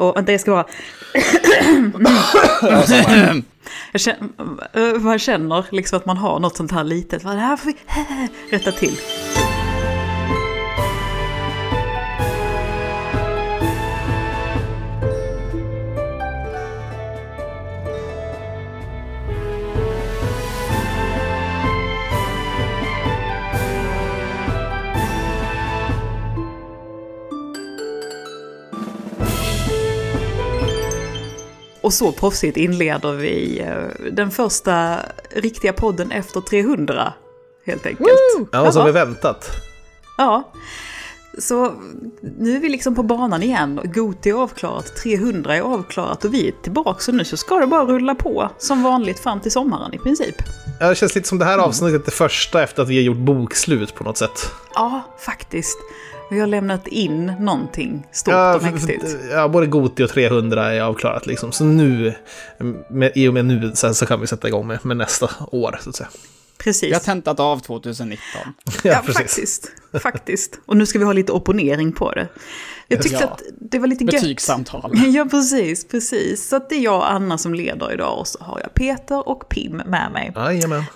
Och vänta, jag ska bara... jag känner, man känner liksom att man har något sånt här litet. Det här får vi rätta till. Och så proffsigt inleder vi eh, den första riktiga podden efter 300. Helt enkelt. Woo! Ja, som vi väntat. Ja. Så nu är vi liksom på banan igen. Goti är avklarat, 300 är avklarat och vi är tillbaka. Så nu så ska det bara rulla på som vanligt fram till sommaren i princip. Ja, det känns lite som det här avsnittet är det första efter att vi har gjort bokslut på något sätt. Ja, faktiskt. Vi har lämnat in någonting stort ja, och mäktigt. Ja, både Goti och 300 är avklarat liksom. Så nu, med, i och med nu, sen så kan vi sätta igång med, med nästa år, så att säga. Precis. Vi har tentat av 2019. ja, ja faktiskt. Faktiskt. Och nu ska vi ha lite opponering på det. Jag tyckte ja. att det var lite gött. Betygssamtal. Ja, precis, precis. Så att det är jag och Anna som leder idag och så har jag Peter och Pim med mig. Jajamän. Uh,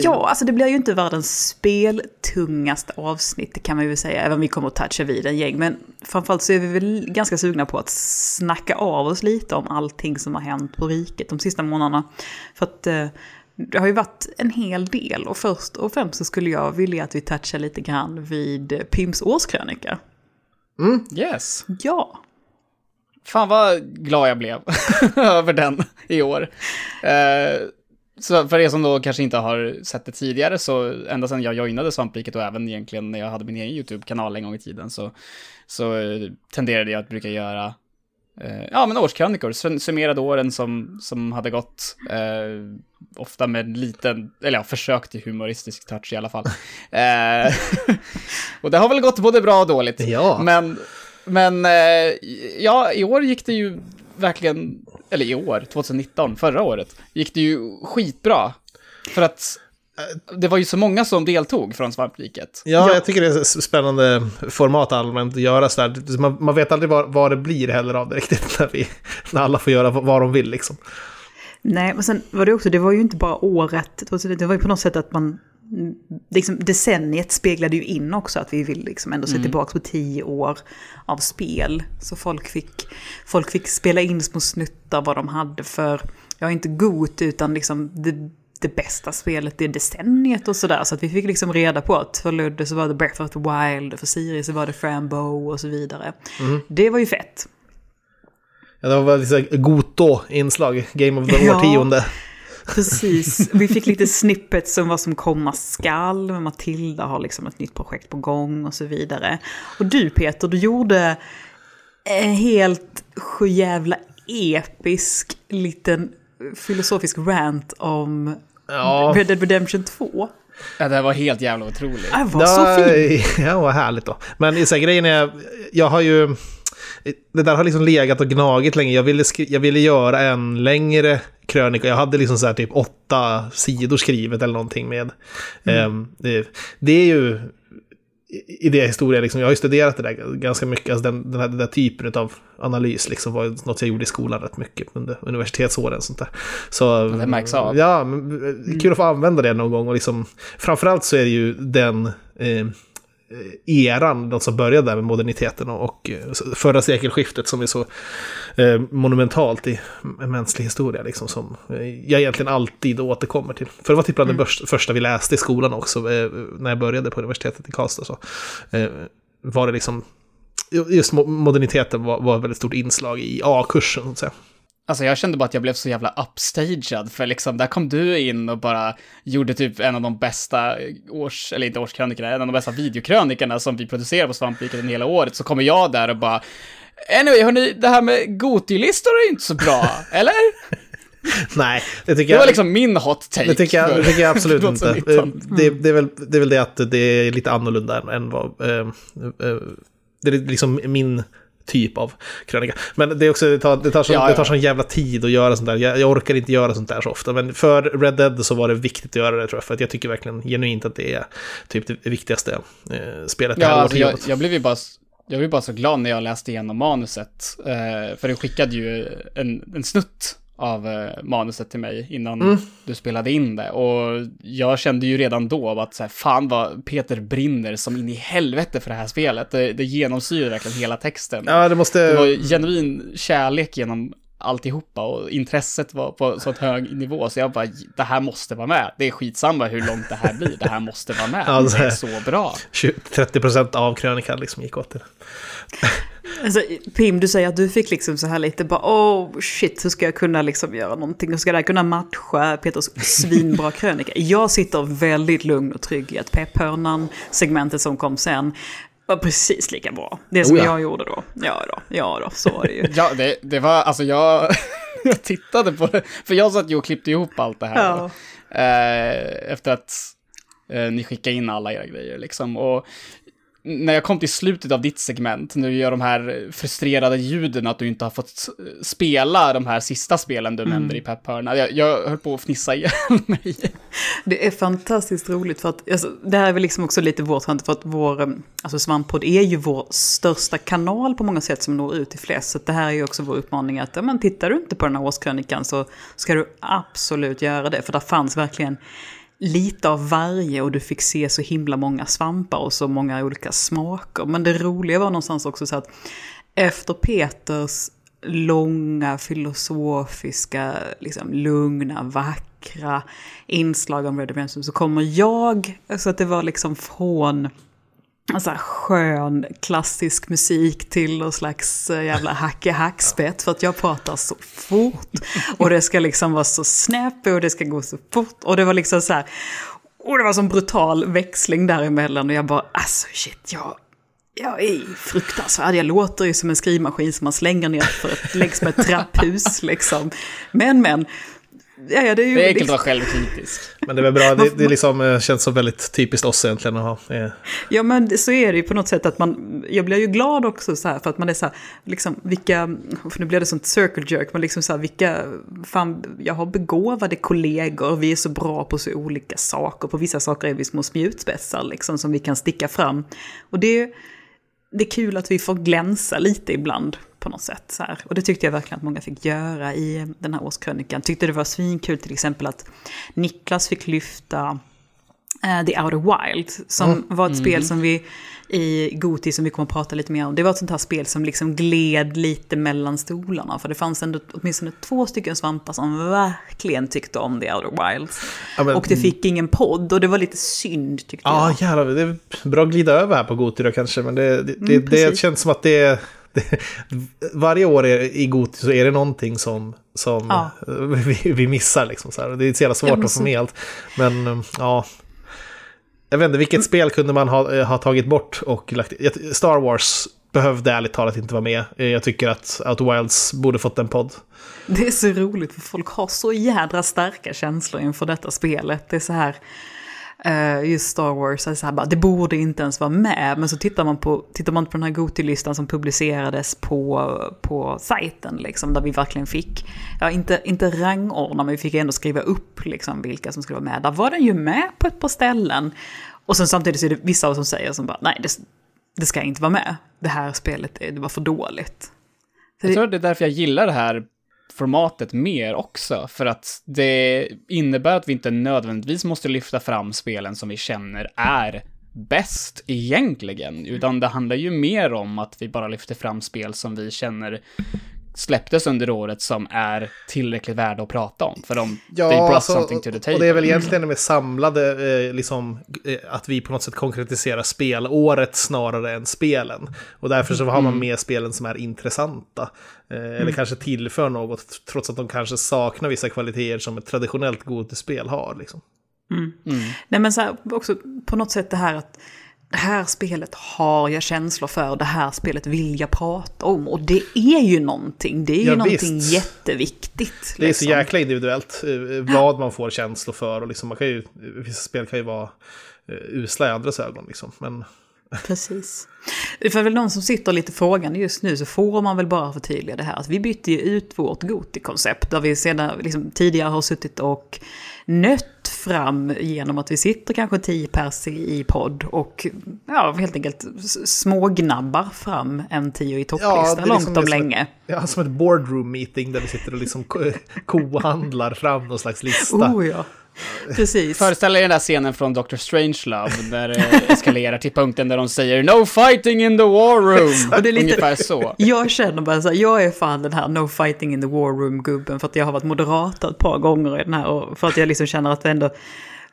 ja, alltså det blir ju inte världens speltungaste avsnitt, det kan man ju säga, även om vi kommer att toucha vid en gäng. Men framförallt så är vi väl ganska sugna på att snacka av oss lite om allting som har hänt på riket de sista månaderna. För att uh, det har ju varit en hel del och först och främst så skulle jag vilja att vi touchar lite grann vid Pims årskrönika. Mm. Yes. Ja. Fan vad glad jag blev över den i år. Eh, så för er som då kanske inte har sett det tidigare, så ända sedan jag joinade Svampriket och även egentligen när jag hade min egen YouTube-kanal en gång i tiden, så, så tenderade jag att brukar göra eh, ja, men årskrönikor, summerade åren som, som hade gått. Eh, ofta med en liten, eller ja, försök till humoristisk touch i alla fall. eh, och det har väl gått både bra och dåligt. Ja. Men, men eh, ja, i år gick det ju verkligen, eller i år, 2019, förra året, gick det ju skitbra. För att det var ju så många som deltog från Svampriket. Ja, ja, jag tycker det är ett spännande format allmänt att göra sådär. Man, man vet aldrig vad, vad det blir heller av det riktigt när, vi, när alla får göra vad de vill liksom. Nej, men sen var det också, det var ju inte bara året, det var ju på något sätt att man, liksom decenniet speglade ju in också att vi vill liksom ändå se mm. tillbaka på tio år av spel. Så folk fick, folk fick spela in små snuttar vad de hade för, ja inte god utan liksom det, det bästa spelet det decenniet och sådär. Så att vi fick liksom reda på att för Ludde så var det Breath of the Wild, för Siri så var det Frambo och så vidare. Mm. Det var ju fett. Ja, det var lite Goto-inslag, Game of the ja, årtionde. Precis, vi fick lite snippets om vad som komma skall. Matilda har liksom ett nytt projekt på gång och så vidare. Och du Peter, du gjorde en helt sjujävla episk liten filosofisk rant om ja. Red Dead Redemption 2. Ja, det var helt jävla otroligt. Det var så fint. Ja, vad härligt då. Men så här, grejen är, jag har ju det där har liksom legat och gnagit länge. Jag ville, jag ville göra en längre krönika. Jag hade liksom så här typ åtta sidor skrivet eller någonting med. Mm. Um, det, det, är ju idéhistoria, liksom. jag har ju studerat det där ganska mycket. Alltså den, den, här, den där typen av analys liksom, var något jag gjorde i skolan rätt mycket under universitetsåren. Sånt där. Så, ja, det märks av. Ja, kul att få använda det någon gång. Och liksom, framförallt så är det ju den... Eh, Eh, eran, de som började där med moderniteten och eh, förra sekelskiftet som är så eh, monumentalt i mänsklig historia. Liksom, som jag egentligen alltid återkommer till. För det var typ bland mm. det första vi läste i skolan också, när jag började på universitetet i Karlstad. Så, var det liksom, just moderniteten var, var ett väldigt stort inslag i A-kursen. Så att säga. Alltså jag kände bara att jag blev så jävla upstaged, för liksom där kom du in och bara gjorde typ en av de bästa års, eller inte årskrönikorna, en av de bästa videokrönikorna som vi producerar på Svampriket hela året, så kommer jag där och bara Anyway, hörni, det här med Gotilistor är inte så bra, eller? Nej, det tycker jag... Det var liksom min hot take. Det tycker jag, det tycker jag absolut inte. Det, det, är väl, det är väl det att det är lite annorlunda än vad... Eh, eh, det är liksom min typ av krönika. Men det, är också, det, tar, det, tar sån, ja, ja. det tar sån jävla tid att göra sånt där. Jag, jag, orkar inte göra sånt där så ofta. Men för Red Dead så var det viktigt att göra det tror jag. För att jag tycker verkligen genuint att det är typ det viktigaste eh, spelet ja, det här alltså jag, jag blev ju bara jag var bara så glad när jag läste igenom manuset. Eh, för du skickade ju en, en snutt av eh, manuset till mig innan mm. du spelade in det. Och jag kände ju redan då att så här, fan vad Peter brinner som in i helvete för det här spelet. Det, det genomsyrar verkligen hela texten. Ja, det måste... Det var genuin kärlek genom alltihopa och intresset var på så hög nivå så jag bara, det här måste vara med. Det är skitsamma hur långt det här blir, det här måste vara med. Ja, det är så bra. 30% av krönikan liksom gick åt det. Alltså, Pim, du säger att du fick liksom så här lite bara, oh shit, hur ska jag kunna liksom göra någonting? Hur ska det här kunna matcha Peters svinbra krönika? Jag sitter väldigt lugn och trygg i att pepphörnan-segmentet som kom sen var precis lika bra. Det som oh ja. jag gjorde då. Ja då, ja då, så var det ju. ja, det, det var, alltså jag, jag tittade på det, för jag satt ju och klippte ihop allt det här. Ja. Eh, efter att eh, ni skickade in alla era grejer liksom. Och när jag kom till slutet av ditt segment, när du gör de här frustrerade ljuden att du inte har fått spela de här sista spelen du mm. nämnde i pepphörna. Jag, jag höll på att fnissa ihjäl mig. Det är fantastiskt roligt för att, alltså, det här är väl liksom också lite vårt för att vår, um, alltså Svamppodd är ju vår största kanal på många sätt som når ut till flest. Så det här är ju också vår uppmaning att, ja men tittar du inte på den här årskrönikan så ska du absolut göra det. För där fanns verkligen lite av varje och du fick se så himla många svampar och så många olika smaker. Men det roliga var någonstans också så att efter Peters långa filosofiska, liksom lugna, vackra inslag om Red Redemption så kommer jag, så att det var liksom från alltså, skön klassisk musik till någon slags eh, jävla hacke hackspett för att jag pratar så fort. Och det ska liksom vara så snäpp och det ska gå så fort. Och det var liksom så här, och det var sån brutal växling däremellan och jag bara, alltså shit, jag, jag är fruktansvärd. Jag låter ju som en skrivmaskin som man slänger ner för ett, längs med ett trapphus liksom. Men, men, Ja, ja, det är ju det är enkelt att vara självkritisk. Men det är väl bra, det, det liksom, eh, känns så väldigt typiskt oss egentligen att ha. Eh. Ja, men så är det ju på något sätt att man, jag blir ju glad också så här för att man är så här, liksom vilka, för nu blir det sånt circle jerk, men liksom så här vilka, fan, jag har begåvade kollegor, vi är så bra på så olika saker, på vissa saker är vi små spjutspetsar liksom som vi kan sticka fram. Och det, det är kul att vi får glänsa lite ibland på något sätt. Så här. Och det tyckte jag verkligen att många fick göra i den här årskrönikan. Tyckte det var svinkul till exempel att Niklas fick lyfta uh, The Outer Wild, som mm. var ett spel som vi i Goti som vi kommer att prata lite mer om. Det var ett sånt här spel som liksom gled lite mellan stolarna. För det fanns ändå åtminstone två stycken svampar som verkligen tyckte om The Outer Wilds. Ja, men, och det fick ingen podd och det var lite synd tyckte ja, jag. Ja, jävlar. Det är bra att glida över här på Goti då kanske. Men det, det, mm, det, det känns som att det varje år i Goti så är det någonting som, som ja. vi, vi, missar. Liksom, så här. Det är så jävla svårt att få med allt. Men ja, jag vet inte, vilket mm. spel kunde man ha, ha tagit bort och lagt Star Wars behövde ärligt talat inte vara med. Jag tycker att Outer Wilds borde fått en podd. Det är så roligt för folk har så jädra starka känslor inför detta spelet. Det är så här, Uh, just Star Wars, alltså här, bara, det borde inte ens vara med. Men så tittar man på, tittar man på den här Goti-listan som publicerades på, på sajten, liksom, där vi verkligen fick, ja inte, inte rangordna, men vi fick ändå skriva upp liksom, vilka som skulle vara med. Där var den ju med på ett par ställen. Och sen samtidigt så är det vissa som säger som bara, nej, det, det ska inte vara med. Det här spelet, det var för dåligt. jag tror det är därför jag gillar det här formatet mer också, för att det innebär att vi inte nödvändigtvis måste lyfta fram spelen som vi känner är bäst egentligen, utan det handlar ju mer om att vi bara lyfter fram spel som vi känner släpptes under året som är tillräckligt värda att prata om. För de, ja, they brought alltså, something to the table. Och det är väl egentligen med samlade, eh, liksom, eh, att vi på något sätt konkretiserar spelåret snarare än spelen. Och därför så har man mm. med spelen som är intressanta. Eh, mm. Eller kanske tillför något, trots att de kanske saknar vissa kvaliteter som ett traditionellt godespel har. Liksom. Mm. mm. Nej men så här, också på något sätt det här att det här spelet har jag känslor för, det här spelet vill jag prata om. Och det är ju någonting, det är ju ja, någonting visst. jätteviktigt. Det är liksom. så jäkla individuellt eh, vad man får känslor för. Och liksom, man kan ju, vissa spel kan ju vara uh, usla i andras ögon. Liksom. Men Precis. För väl någon som sitter lite frågande just nu så får man väl bara förtydliga det här. Att vi bytte ju ut vårt Goti-koncept där vi sedan liksom, tidigare har suttit och nött fram genom att vi sitter kanske tio pers i podd och ja, helt enkelt smågnabbar fram en tio i topplista Ja, långt liksom om länge. Ja, som ett boardroom meeting där vi sitter och liksom ko- kohandlar fram någon slags lista. Oh ja, precis. Föreställ er den där scenen från Dr. Strangelove, där det eskalerar till punkten där de säger “No fighting in the war room”. Och det är lite- Ungefär så. Jag känner bara så här, jag är fan den här no fighting in the war room-gubben för att jag har varit moderator ett par gånger i den här och för att jag liksom känner att det ändå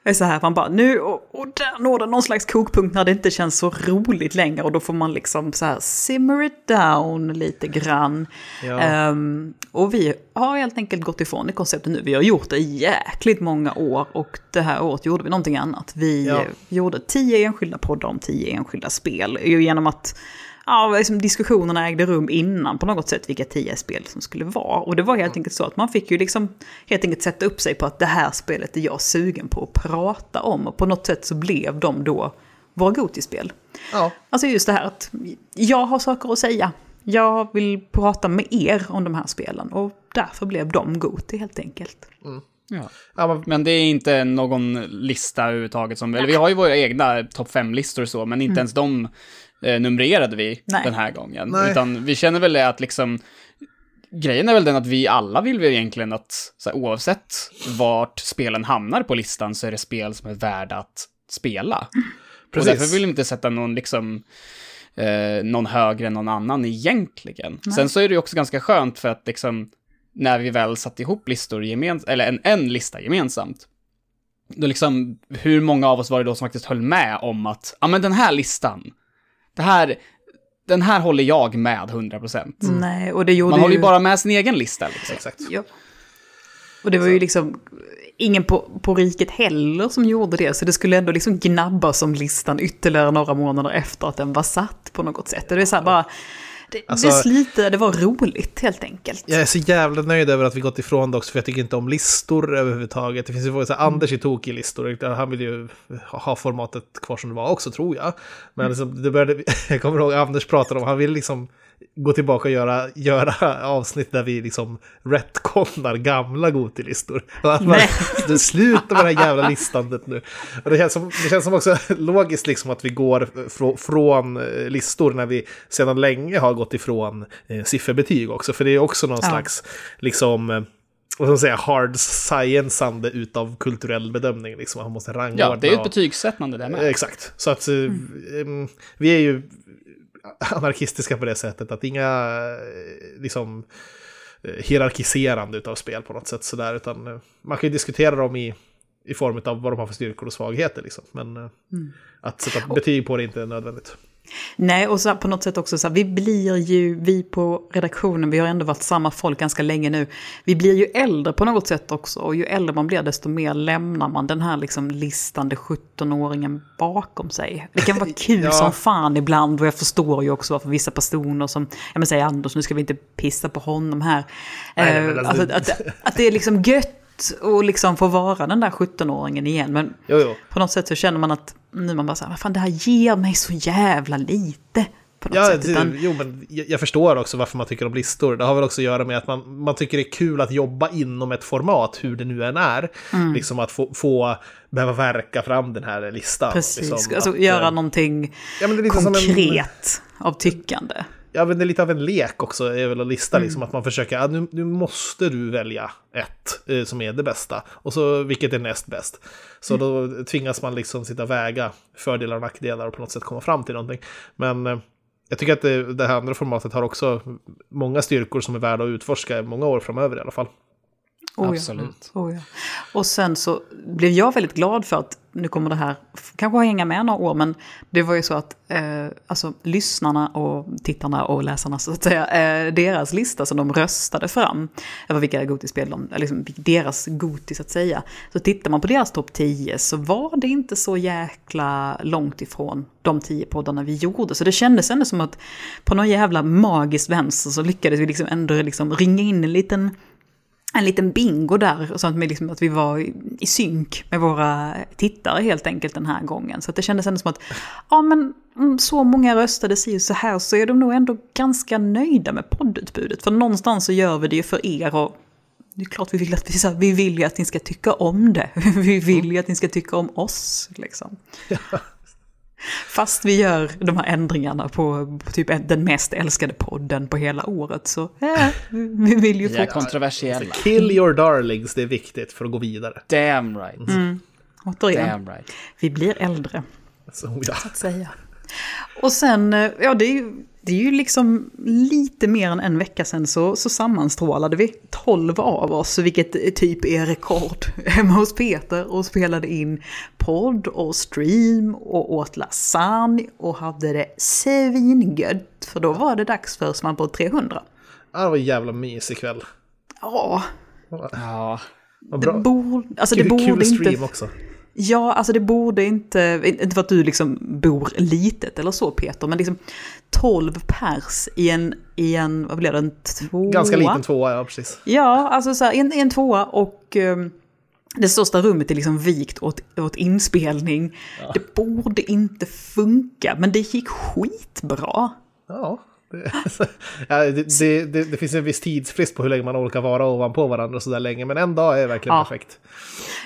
är så här, man bara nu och, och där når det någon slags kokpunkt när det inte känns så roligt längre och då får man liksom så här simmer it down lite grann. Ja. Ehm, och vi har helt enkelt gått ifrån det konceptet nu. Vi har gjort det jäkligt många år och det här året gjorde vi någonting annat. Vi Ja. gjorde tio enskilda poddar om tio enskilda spel. Genom att ja, liksom diskussionerna ägde rum innan på något sätt vilka tio spel som skulle vara. Och det var helt enkelt så att man fick ju liksom helt enkelt sätta upp sig på att det här spelet är jag sugen på att prata om. Och på något sätt så blev de då våra Gotispel. Ja. Alltså just det här att jag har saker att säga. Jag vill prata med er om de här spelen och därför blev de Goti helt enkelt. Ja. Ja, men, det är inte någon lista överhuvudtaget som, eller vi har ju våra egna topp 5-listor och så, men inte ens de eh, numrerade vi Nej. den här gången. Nej. Utan vi känner väl det att liksom, grejen är väl den att vi alla vill väl egentligen att, så här, oavsett vart spelen hamnar på listan så är det spel som är värda att spela. Precis. Och därför vill vi inte sätta någon liksom, eh, någon högre än någon annan egentligen. Sen så är det ju också ganska skönt för att liksom, när vi väl satte ihop listor gemensamt, eller en, en lista gemensamt, då liksom, hur många av oss var det då som faktiskt höll med om att, ja men den här listan, det här, den här håller jag med 100%. Nej, och det gjorde Man håller ju bara med sin egen lista liksom. exakt. Ja. Och det var ju liksom ingen på, på riket heller som gjorde det, så det skulle ändå liksom gnabbas om listan ytterligare några månader efter att den var satt på något sätt. Och det är så här bara, det, Alltså- det slitade, det var roligt helt enkelt. Jag är så jävla nöjd över att vi gått ifrån det också, för jag tycker inte om listor överhuvudtaget. Det finns ju så här, Anders är tokig i listor, han vill ju ha formatet kvar som det var också, tror jag. Men liksom, det började, jag kommer ihåg Anders pratade om, han vill liksom gå tillbaka och göra, göra avsnitt där vi liksom retconnar gamla Gotilistor. Slutar med det här jävla listandet nu. Och det, känns som, det känns som också logiskt liksom att vi går frå, från eh, listor när vi sedan länge har gått ifrån eh, sifferbetyg också. För det är också någon Ja. slags, liksom, eh, vad ska man säga, hard science utav kulturell bedömning. Liksom. Man måste rangordna. Ja, det är ju ett betygssättande där Eh, med. Exakt. Så att eh, em, vi är ju anarkistiska på det sättet att inga eh, liksom eh, hierarkiserande utav spel på något sätt sådär, utan eh, man kan ju diskutera dem i, i form av vad de har för styrkor och svagheter liksom. Men eh, att sätta betyg på det är inte nödvändigt. Nej, och så på något sätt också så här, vi blir ju, vi på redaktionen, vi har ändå varit samma folk ganska länge nu. Vi blir ju äldre på något sätt också, och ju äldre man blir desto mer lämnar man den här liksom listande 17-åringen bakom sig. Det kan vara kul Ja. som fan ibland, och jag förstår ju också varför vissa personer som, jag menar säger Anders, nu ska vi inte pissa på honom här. Nej, Eh, men alltså- alltså, att, att det är liksom gött och liksom få vara den där 17-åringen igen. Men Jo, jo. på något sätt så känner man att nu man bara så här, vad fan det här ger mig så jävla lite. Ja, sätt. det, Utan, jo, men jag, förstår också varför man tycker om listor. Det har väl också att göra med att man, man tycker det är kul att jobba inom ett format, hur det nu än är. Mm. Liksom att få, få behöva verka fram den här listan. precis, Liksom, alltså att, göra eh, någonting ja, som en- konkret av tyckande. Ja, men det är lite av en lek också, är väl att lista, Mm. liksom, att man försöker, ja, nu, nu måste du välja ett eh, som är det bästa, och så vilket är näst bäst. Så Mm. då tvingas man liksom sitta och väga fördelar och nackdelar och på något sätt komma fram till någonting. Men eh, jag tycker att det, det här andra formatet har också många styrkor som är värda att utforska många år framöver i alla fall. Oh, ja. Absolut. Oh, ja. Och sen så blev jag väldigt glad för att, nu kommer det här kanske hänga med några år, men det var ju så att eh, alltså, lyssnarna och tittarna och läsarna, så att säga, eh, deras lista som de röstade fram, över vilka Gotispel de, liksom deras Goti så att säga, så tittar man på deras topp 10 så var det inte så jäkla långt ifrån de 10 poddarna vi gjorde. Så det kändes ändå som att på någon jävla magisk vänster så lyckades vi liksom ändå liksom ringa in en liten en liten bingo där, så att, vi liksom, att vi var i, synk med våra tittare helt enkelt den här gången. Så att det kändes ändå som att, ja men om så många röstade si och så här så är de nog ändå ganska nöjda med poddutbudet. För någonstans så gör vi det ju för er och det är klart vi vill att vi, så här, vi vill ju att ni ska tycka om det. Vi vill ju att ni ska tycka om oss. Liksom. Fast vi gör de här ändringarna på, på typ den mest älskade podden på hela året så eh, vi vill ju få... kontroversiella. Kill your darlings, det är viktigt för att gå vidare. Damn right. Mm. Återigen, Damn right. vi blir äldre. Så, ja. att säga. Och sen, eh, ja det är ju, det är ju liksom lite mer än en vecka sedan så, så sammanstrålade vi 12 av oss, vilket typ är rekord, hemma hos Peter och spelade in podd och stream och åt lasagne och hade det svingött. För då var det dags för Sman på 300. Ja, det var en jävla mysig kväll. Ja, Ja. Vad det bra. borde, alltså det Kul, borde kul stream inte... också. Ja, alltså det borde inte, inte för att du liksom bor litet eller så Peter, men liksom 12 pers i en, i en vad blir det, en tvåa? Ganska liten tvåa, ja precis. Ja, alltså så här, en, en tvåa och um, det största rummet är liksom vikt åt, åt inspelning. Det borde inte funka, men det gick skitbra. Ja. Det, ja, det, det, det, finns en viss tidsfrist på hur länge man orkar vara ovanpå varandra så där länge, men en dag är verkligen Ja. perfekt.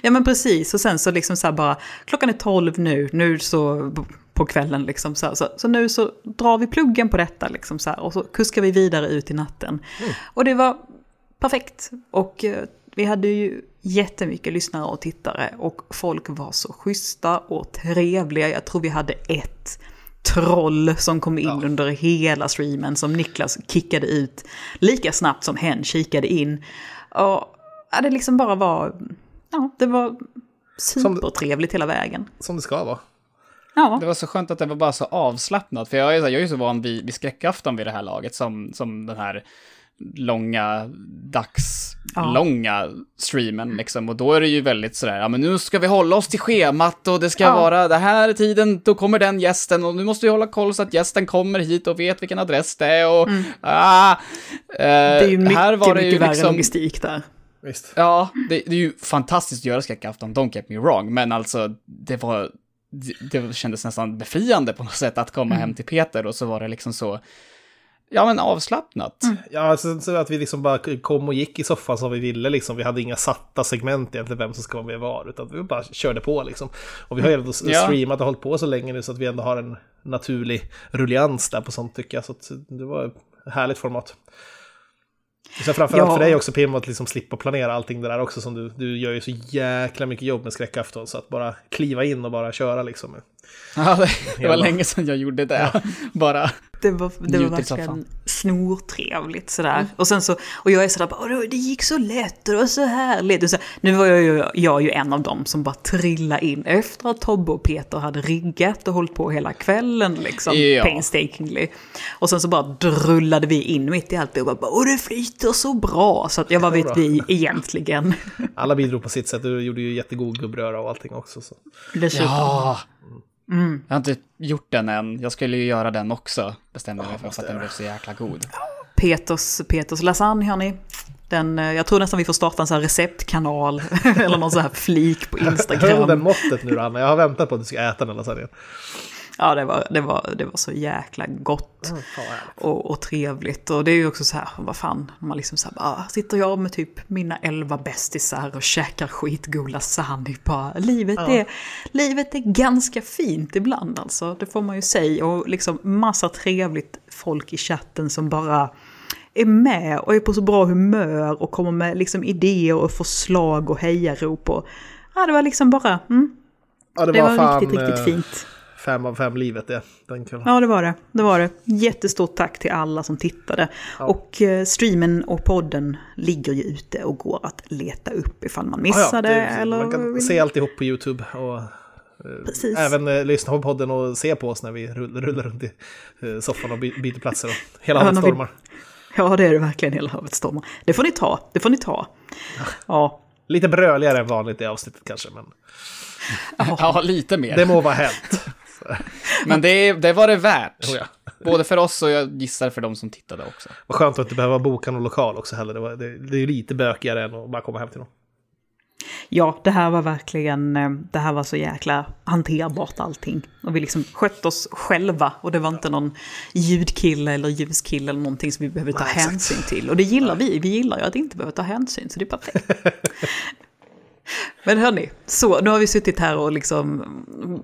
Ja men precis, och sen så liksom så här bara, klockan är 12 nu, nu så på kvällen liksom så så, så nu så drar vi pluggen på detta liksom så här, och så kuskar vi vidare ut i natten. Och det var perfekt, och eh, vi hade ju jättemycket lyssnare och tittare och folk var så schyssta och trevliga. Jag tror vi hade ett troll som kom in Ja. under hela streamen som Niklas kickade ut lika snabbt som hen kikade in. Och ja, det liksom bara var, ja, det var supertrevligt hela vägen. Som det ska vara. Ja, Det var så skönt att det var bara så avslappnat. För jag är, så- jag är ju så van vid, vid skräckafton vid det här laget som, som den här långa, dagslånga streamen liksom. Och då är det ju väldigt sådär, ja men nu ska vi hålla oss till schemat och det ska Ja. vara det här är tiden, då kommer den gästen och nu måste vi hålla koll så att gästen kommer hit och vet vilken adress det är och ah, Mm. det är ju mycket, här var det mycket ju värre liksom, logistik där. Visst. Ja, det, det är ju fantastiskt att göra skräckafton, don't get me wrong, men alltså det var, det, kändes nästan befriande på något sätt att komma hem till Peter och så var det liksom så, ja men avslappnat. Ja, så, så att vi liksom bara kom och gick i soffan som vi ville liksom. Vi hade inga satta segment egentligen vem som ska vara med var, utan vi bara körde på liksom. Och vi har ju ändå Ja. streamat och hållit på så länge nu så att vi ändå har en naturlig rullians där på sånt tycker jag. Så det var ett härligt format. Och sen framförallt Ja. för dig också Pim att liksom slippa planera allting det där också som du, du gör ju så jäkla mycket jobb med skräckafton så att bara kliva in och bara köra liksom. Ja, det, det var länge sedan jag gjorde det. Bara, Det var, det var verkligen snortrevligt sådär. Och sen så, och jag är sådär bara, "Åh, det gick så lätt och det var så härligt. Och så, nu var jag ju, jag är ju en av dem som bara trillade in efter att Tobbe och Peter hade riggat och hållit på hela kvällen liksom. Ja. Painstakingly. Och sen så bara drullade vi in mitt i allt och bara, och det flyter så bra. Så att jag vad vet vi egentligen? Alla bidrog på sitt sätt, du gjorde ju jättegod gubbröra och allting också. Så. Dessutom. ja. Jag har inte gjort den än, jag skulle ju göra den också, bestämde jag mig för, för att den blev så jäkla god. Peters, Peters lasagne hörni. Den, eh, jag tror nästan vi får starta en sån här receptkanal eller någon sån här flik på Höll den Instagram. måttet nu då, Anna. Jag har väntat på att du ska äta den lasagnen. Ja, det var, det, var, det var så jäkla gott och, och trevligt. Och det är ju också så här, vad fan, man liksom så här, bara, sitter jag med typ mina elva bästisar och käkar skitgod lasagne. Bara, livet, Ja. är, livet är ganska fint ibland alltså, det får man ju säga. Och liksom massa trevligt folk i chatten som bara är med och är på så bra humör och kommer med liksom idéer och förslag och hejarop. Och, ja, det var liksom bara, mm, Ja, det, det var, var fan riktigt, riktigt eh, fint. Fem av fem livet det. Den. Ja, det var det. Det var det. Jättestort tack till alla som tittade. Och eh, streamen och podden ligger ju ute och går att leta upp ifall man Ja, ja, missade. det- eller Man kan se alltihop på YouTube och eh, Precis. även eh, lyssna på podden och se på oss när vi rull- rullar runt i eh, soffan och by- byter platser. Och hela Ja, havet stormar. Ja, det är det verkligen. Hela havet stormar. Det får ni ta. Det får ni ta. Ja. Lite bröligare än vanligt i avsnittet kanske, men Ja, lite mer. det må vara hänt. Men det, det var det värt. Oh, ja. Både för oss och jag gissar för de som tittade också. Vad skönt att inte behöva boka någon lokal också heller. Det, var, det, det är ju lite bökigare än att bara komma hem till någon. Ja, det här var verkligen, eh, det här var så jäkla hanterbart allting. Och vi liksom skötte oss själva och det var inte någon ljudkille eller ljuskille eller någonting som vi behövde ta Nej, exakt. hänsyn till. Och det gillar vi, vi gillar ju att inte behöva ta hänsyn, så det är perfekt. Men hörni, så nu har vi suttit här och liksom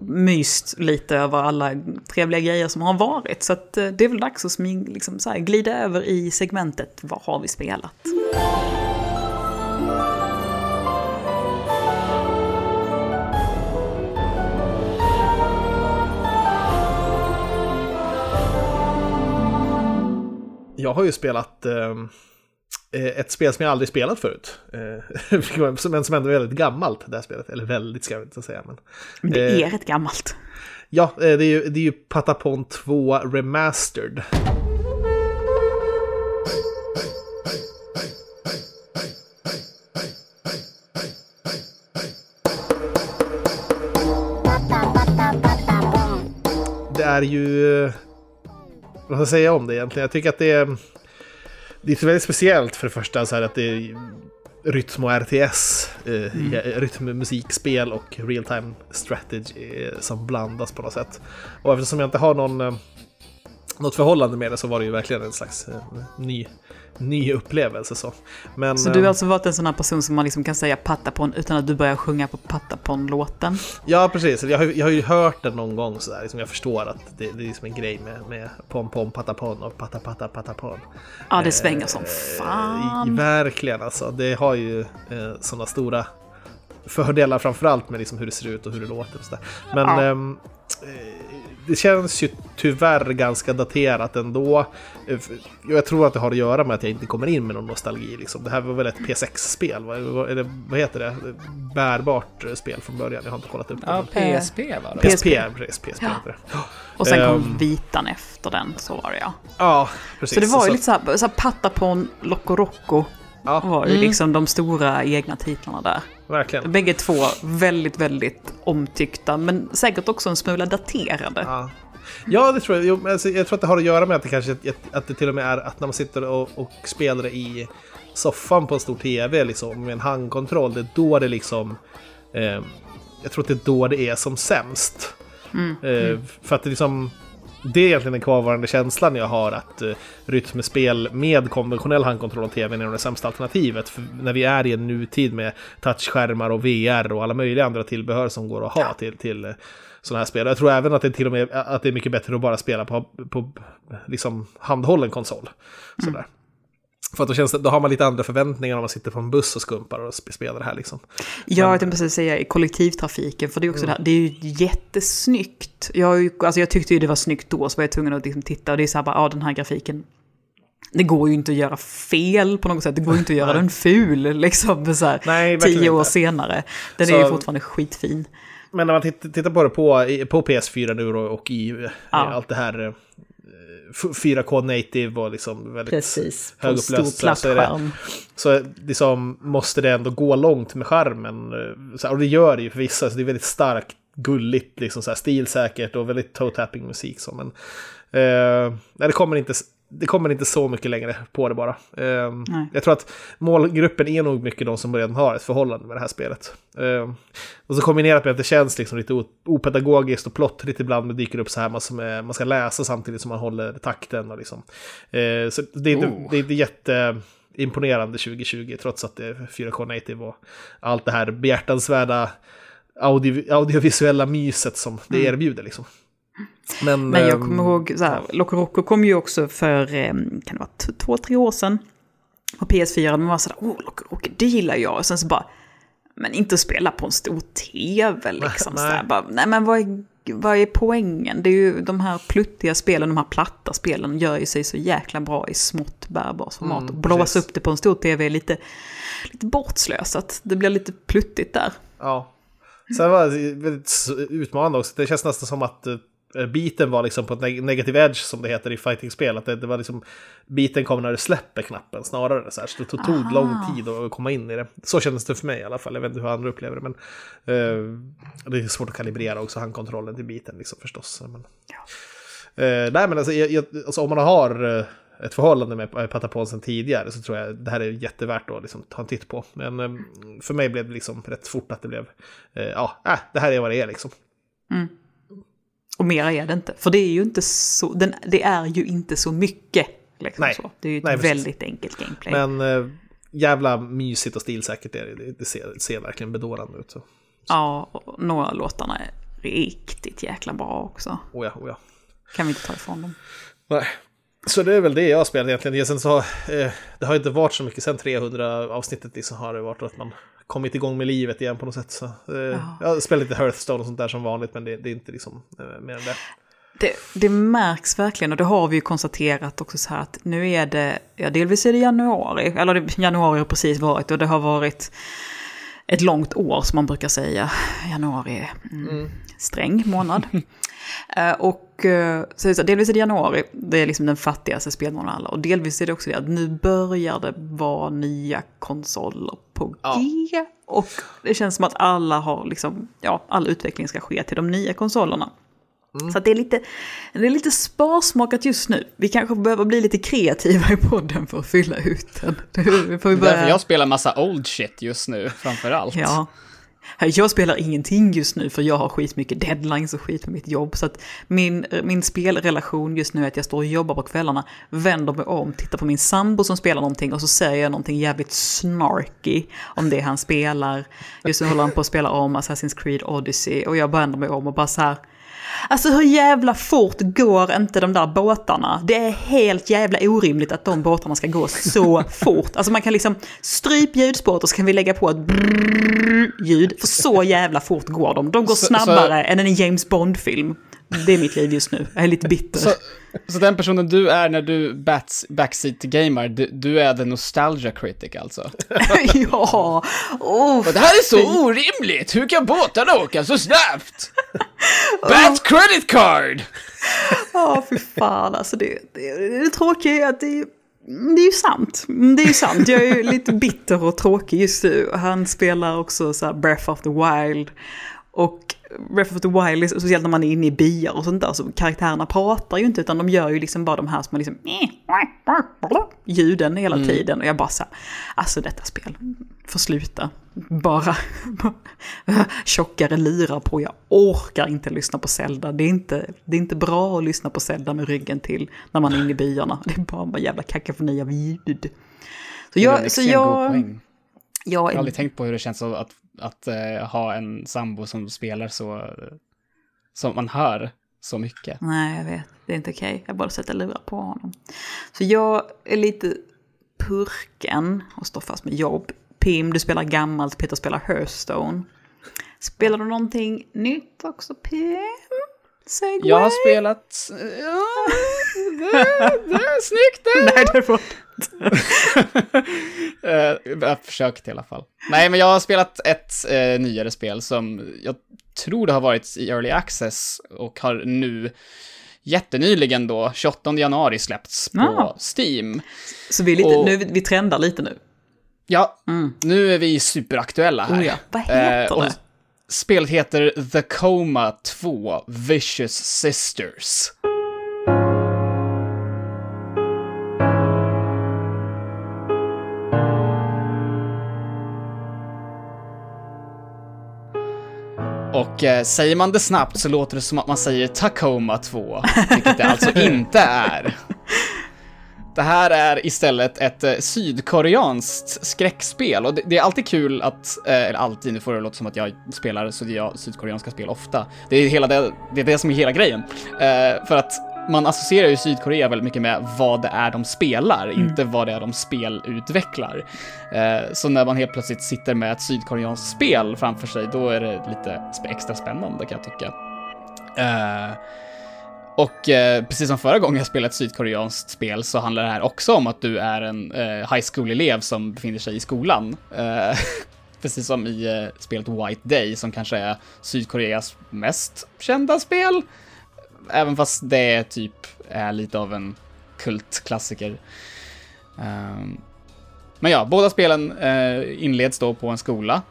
myst lite över alla trevliga grejer som har varit. Så att eh, det är väl dags att sming, liksom så här, glida över i segmentet Vad har vi spelat? Jag har ju spelat eh, ett spel som jag aldrig spelat förut. Eh, men som ändå är väldigt gammalt, det här spelet. Eller väldigt ska jag inte säga. Men, Men det Eh, är rätt gammalt. ja, eh, det är ju, det är ju Patapon 2 Remastered. Det är ju... eh, Vad ska jag säga om det egentligen? Jag tycker att det är... Det är så väldigt speciellt för det första så här att det är rytm och RTS, eh, ja, rytm, musikspel och real time strategy eh, som blandas på något sätt. Och eftersom jag inte har någon, eh, något förhållande med det så var det ju verkligen en slags eh, ny, ny upplevelse. Så, Men, Så du har eh, alltså varit en sån här person som man liksom kan säga Patapon utan att du börjar sjunga på Patapon-låten? Ja, precis. Jag har, jag har ju hört den någon gång sådär. Liksom jag förstår att det, det är som en grej med, med pom pom patapon och pata pata patapon. Ja, det svänger som Eh, i- fan. Verkligen alltså. Det har ju eh, sådana stora fördelar framförallt med liksom hur det ser ut och hur det låter. Och så där. Men Ja. ehm, eh, det känns ju tyvärr ganska daterat ändå. Eh, Jag tror att det har att göra med att jag inte kommer in med någon nostalgi. Liksom. Det här var väl ett P6-spel? va? Vad- Eller vad heter det? Bärbart spel från början. Jag har inte kollat upp det. Ja, PSP var det. PSP, precis. PSP Ja. heter det. Och sen kom Ehm. vitan efter den, så var det ja. Ja, precis. Så det var ju Så- lite så här, så här Patapon, Loco Roco Ja, var ju liksom de stora egna titlarna där. Verkligen. Bägge två väldigt, väldigt omtyckta, men säkert också en smula daterade. Ja. Ja, det tror jag. Jo, alltså, jag tror att det har att göra med att det kanske att, det till och med är att när man sitter och, och spelar det i soffan på en stor tv liksom, med en handkontroll, det är då det liksom... Eh, jag tror att det är då det är som sämst. Eh, För att det liksom... Det är egentligen den kvarvarande känslan jag har att uh, rytmspel med konventionell handkontroll och tv är nog det sämsta alternativet. För när vi är i en nutid med touchskärmar och VR och alla möjliga andra tillbehör som går att ha till, till sådana här spel. Jag tror även att det till och med att det är mycket bättre att bara spela på, på liksom handhållen konsol. Sådär. För att då, känns det, då har man lite andra förväntningar om man sitter på en buss och skumpar och sp- spelar det här liksom. Ja, jag tänkte precis säga i kollektivtrafiken, för det är också det här, det är ju jättesnyggt. Jag, alltså jag tyckte ju det var snyggt då, så var jag tvungen att liksom titta och det är så här bara, ja den här grafiken, det går ju inte att göra fel på något sätt, det går ju inte att göra den ful liksom så här, Nej, tio år inte. senare. Den är Så- ju fortfarande skitfin. Men när man titt- tittar på det på, på PS4 nu då, och i Ja. allt det här eh, 4K native och liksom väldigt Precis, högupplöst så- så det-. Så liksom måste det ändå gå långt med skärmen. eh, Så och det gör det ju för vissa, så det är väldigt starkt, gulligt, liksom så här, stilsäkert och väldigt toe-tapping musik. Så, men eh, det, kommer inte, det kommer inte så mycket längre på det bara. Nej. jag tror att målgruppen är nog mycket de som redan har ett förhållande med det här spelet. Eh, och så kombinerat med att det känns liksom lite opedagogiskt och plottrigt ibland, men dyker upp så här är, man ska läsa samtidigt som man håller takten. Och liksom. eh, så det är inte, Oh. det är inte jätte imponerande 2020 trots att det är 4K native och allt det här behjärtansvärda audio, audiovisuella myset som det erbjuder. Liksom. Men, Men jag ehm, kommer ihåg, så här, Loco Roco kom ju också för, eh, kan det vara två, tre år sedan. På PS4, och man var sådär, åh, Loco Roco, det gillar jag. Och sen så bara, men inte att spela på en stor tv liksom. Nej. Nej, bara, nej men vad är, vad är poängen? Det är ju de här pluttiga spelen, de här platta spelen gör ju sig så jäkla bra i smått bärbart format. Mm, och blåsa upp det på en stor tv är lite, lite bortslösat. Det blir lite pluttigt där. Ja. Sen var det väldigt utmanande också. Det känns nästan som att eh, biten var liksom på ett neg- negative edge som det heter i fighting-spel. Att det, det var liksom, biten kom när du släpper knappen snarare. Så, här, så det tog, tog lång tid att komma in i det. Så kändes det för mig i alla fall. Jag vet inte hur andra upplever det. Men eh, det är svårt att kalibrera också handkontrollen till biten liksom förstås. Men, eh, nej men alltså, jag, jag, alltså om man har eh, ett förhållande med Patapon sedan tidigare så tror jag det här är jättevärt att liksom ta en titt på. Men eh, för mig blev det liksom rätt fort att det blev, eh, ja, äh, det här är vad det är liksom. Och mer är det inte. För det är ju inte så, den, det är ju inte så mycket. Liksom Nej. Så. Det är ju ett Nej, väldigt enkelt gameplay. Men eh, jävla mysigt och stilsäkert är det. Det, det ser, ser verkligen bedårande ut. Så. Ja, och några av låtarna är riktigt jäkla bra också. Oh ja, oh ja. Kan vi inte ta ifrån dem. Nej. Så det är väl det jag har spelat egentligen. Sen så, eh, det har inte varit så mycket sen 300 avsnittet liksom har det varit att man kommit igång med livet igen på något sätt. Så, eh, Jag har spelat lite Hearthstone och sånt där som vanligt men det, det är inte liksom eh, mer än det. Det, det märks verkligen och det har vi ju konstaterat också så här att nu är det, ja delvis är det januari, eller januari har precis varit och det har varit ett långt år som man brukar säga. Januari är mm, sträng månad. Eh, och så är det så, delvis är det januari, det är liksom den fattigaste spelmånaden alla. Och delvis är det också det att nu börjar det vara nya konsoler på Ja. G. Och det känns som att alla har liksom, ja, all utveckling ska ske till de nya konsolerna. Så att det är, lite, det är lite sparsmakat just nu. Vi kanske behöver bli lite kreativa i podden för att fylla ut den. Får vi börja... därför jag spelar massa old shit just nu, framför allt. Ja. Jag spelar ingenting just nu för jag har skitmycket deadlines och skit med mitt jobb. Så att min, min spelrelation just nu är att jag står och jobbar på kvällarna, vänder mig om, tittar på min sambo som spelar någonting och så säger jag någonting jävligt snarky om det han spelar. Just nu håller han på att spela om Assassin's Creed Odyssey och jag vänder mig om och bara så här. Alltså hur jävla fort går inte de där båtarna? Det är helt jävla orimligt att de båtarna ska gå så fort. Alltså man kan liksom stryp ljudspåret och så kan vi lägga på ett brrrr-ljud. För så jävla fort går de. De går Så- snabbare än en James Bond-film. Det är mitt liv just nu. Jag är lite bitter. Så, så den personen du är när du bats, backseat-gamar, du, du är the nostalgia critic alltså? ja, oh, Det här är så orimligt! Hur kan båtarna åka så snabbt? Bat credit card! Ja, fy fan. Alltså det, det, det tråkiga är att det är, det är ju sant. Det är ju sant. Jag är ju lite bitter och tråkig just nu. Han spelar också så Breath of the Wild. Och Breath of the Wild, är- speciellt när man är inne i byar och sånt där, så karaktärerna pratar ju inte utan de gör ju liksom bara de här små liksom ljuden hela tiden. Och jag bara så här, alltså detta spel får sluta. Bara tjockare lyra på. Jag orkar inte lyssna på Zelda. Det är inte, det är inte bra att lyssna på Zelda med ryggen till när man är inne i byarna. Det är bara en jävla kakafoni av ljud. Så jag, så jag, jag Jag har aldrig tänkt på hur det känns att, att, eh, ha en sambo som spelar så, som man hör så mycket. Nej, jag vet. Det är inte okej. Jag bara sätter lurar på honom. Så jag är lite purken och står fast med jobb. Pim, du spelar gammalt, Peter spelar Hearthstone. Spelar du någonting nytt också, Pim? Segway? Jag har spelat... Ja, det, det är snyggt det! Nej, det var... Eh, jag har försökt i alla fall. Nej, men jag har spelat ett eh, nyare spel som jag tror det har varit i Early Access och har nu jättenyligen då, 28 januari släppts på Ah. Steam. Så vi, är lite, Och- nu, vi trendar lite nu. Ja, nu är vi superaktuella här. Mm. Oh ja, vad heter och det? Spelet heter The Coma 2 Vicious Sisters. Och eh, säger man det snabbt så låter det som att man säger Tacoma 2, vilket det alltså inte är. Det här är istället ett eh, sydkoreanskt skräckspel och det, det är alltid kul att, eh, eller alltid, nu får det låta som att jag spelar så jag, sydkoreanska spel ofta. Det är, hela det, det är det som är hela grejen. Eh, för att man associerar ju Sydkorea väldigt mycket med vad det är de spelar, inte vad det är de spelutvecklar. Eh, så när man helt plötsligt sitter med ett sydkoreanskt spel framför sig, då är det lite extra spännande kan jag tycka. Eh, och eh, precis som förra gången jag spelade ett sydkoreanskt spel så handlar det här också om att du är en eh, high school-elev som befinner sig i skolan. Eh, precis som i eh, spelet White Day som kanske är Sydkoreas mest kända spel. även fast det typ är lite av en kultklassiker. Ehm, men ja, båda spelen eh, inleds då på en skola.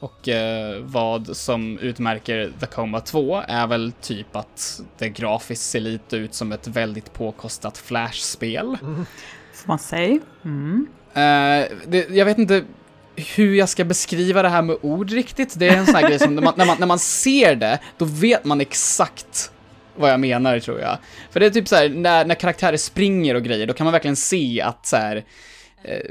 Och uh, vad som utmärker The Coma 2 är väl typ att det grafiskt ser lite ut som ett väldigt påkostat Flash-spel. Mm. Får man säga. Mm. Uh, det, jag vet inte hur jag ska beskriva det här med ord riktigt. Det är en sån här grej som när man, när, man, när man ser det, då vet man exakt vad jag menar tror jag. För det är typ så här, när, när karaktärer springer och grejer, då kan man verkligen se att så här, eh,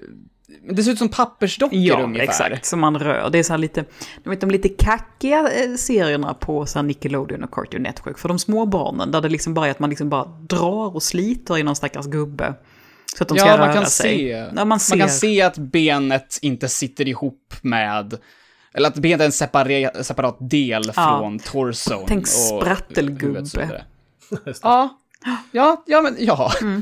det ser ut som pappersdockor ja, ungefär. exakt, som man rör. Det är så här lite, du vet de lite kackiga eh, serierna på så Nickelodeon och Cartoon Network. För de små barnen, där det liksom bara är att man liksom bara drar och sliter i någon stackars gubbe. Så att de ska ja, röra man kan sig. Se, ja, man, ser. man kan se att benet inte sitter ihop med eller att benet är en separe, separat del Ja. från torson. Tänk sprattelgubbe. Ja, ja, ja men ja. Mm.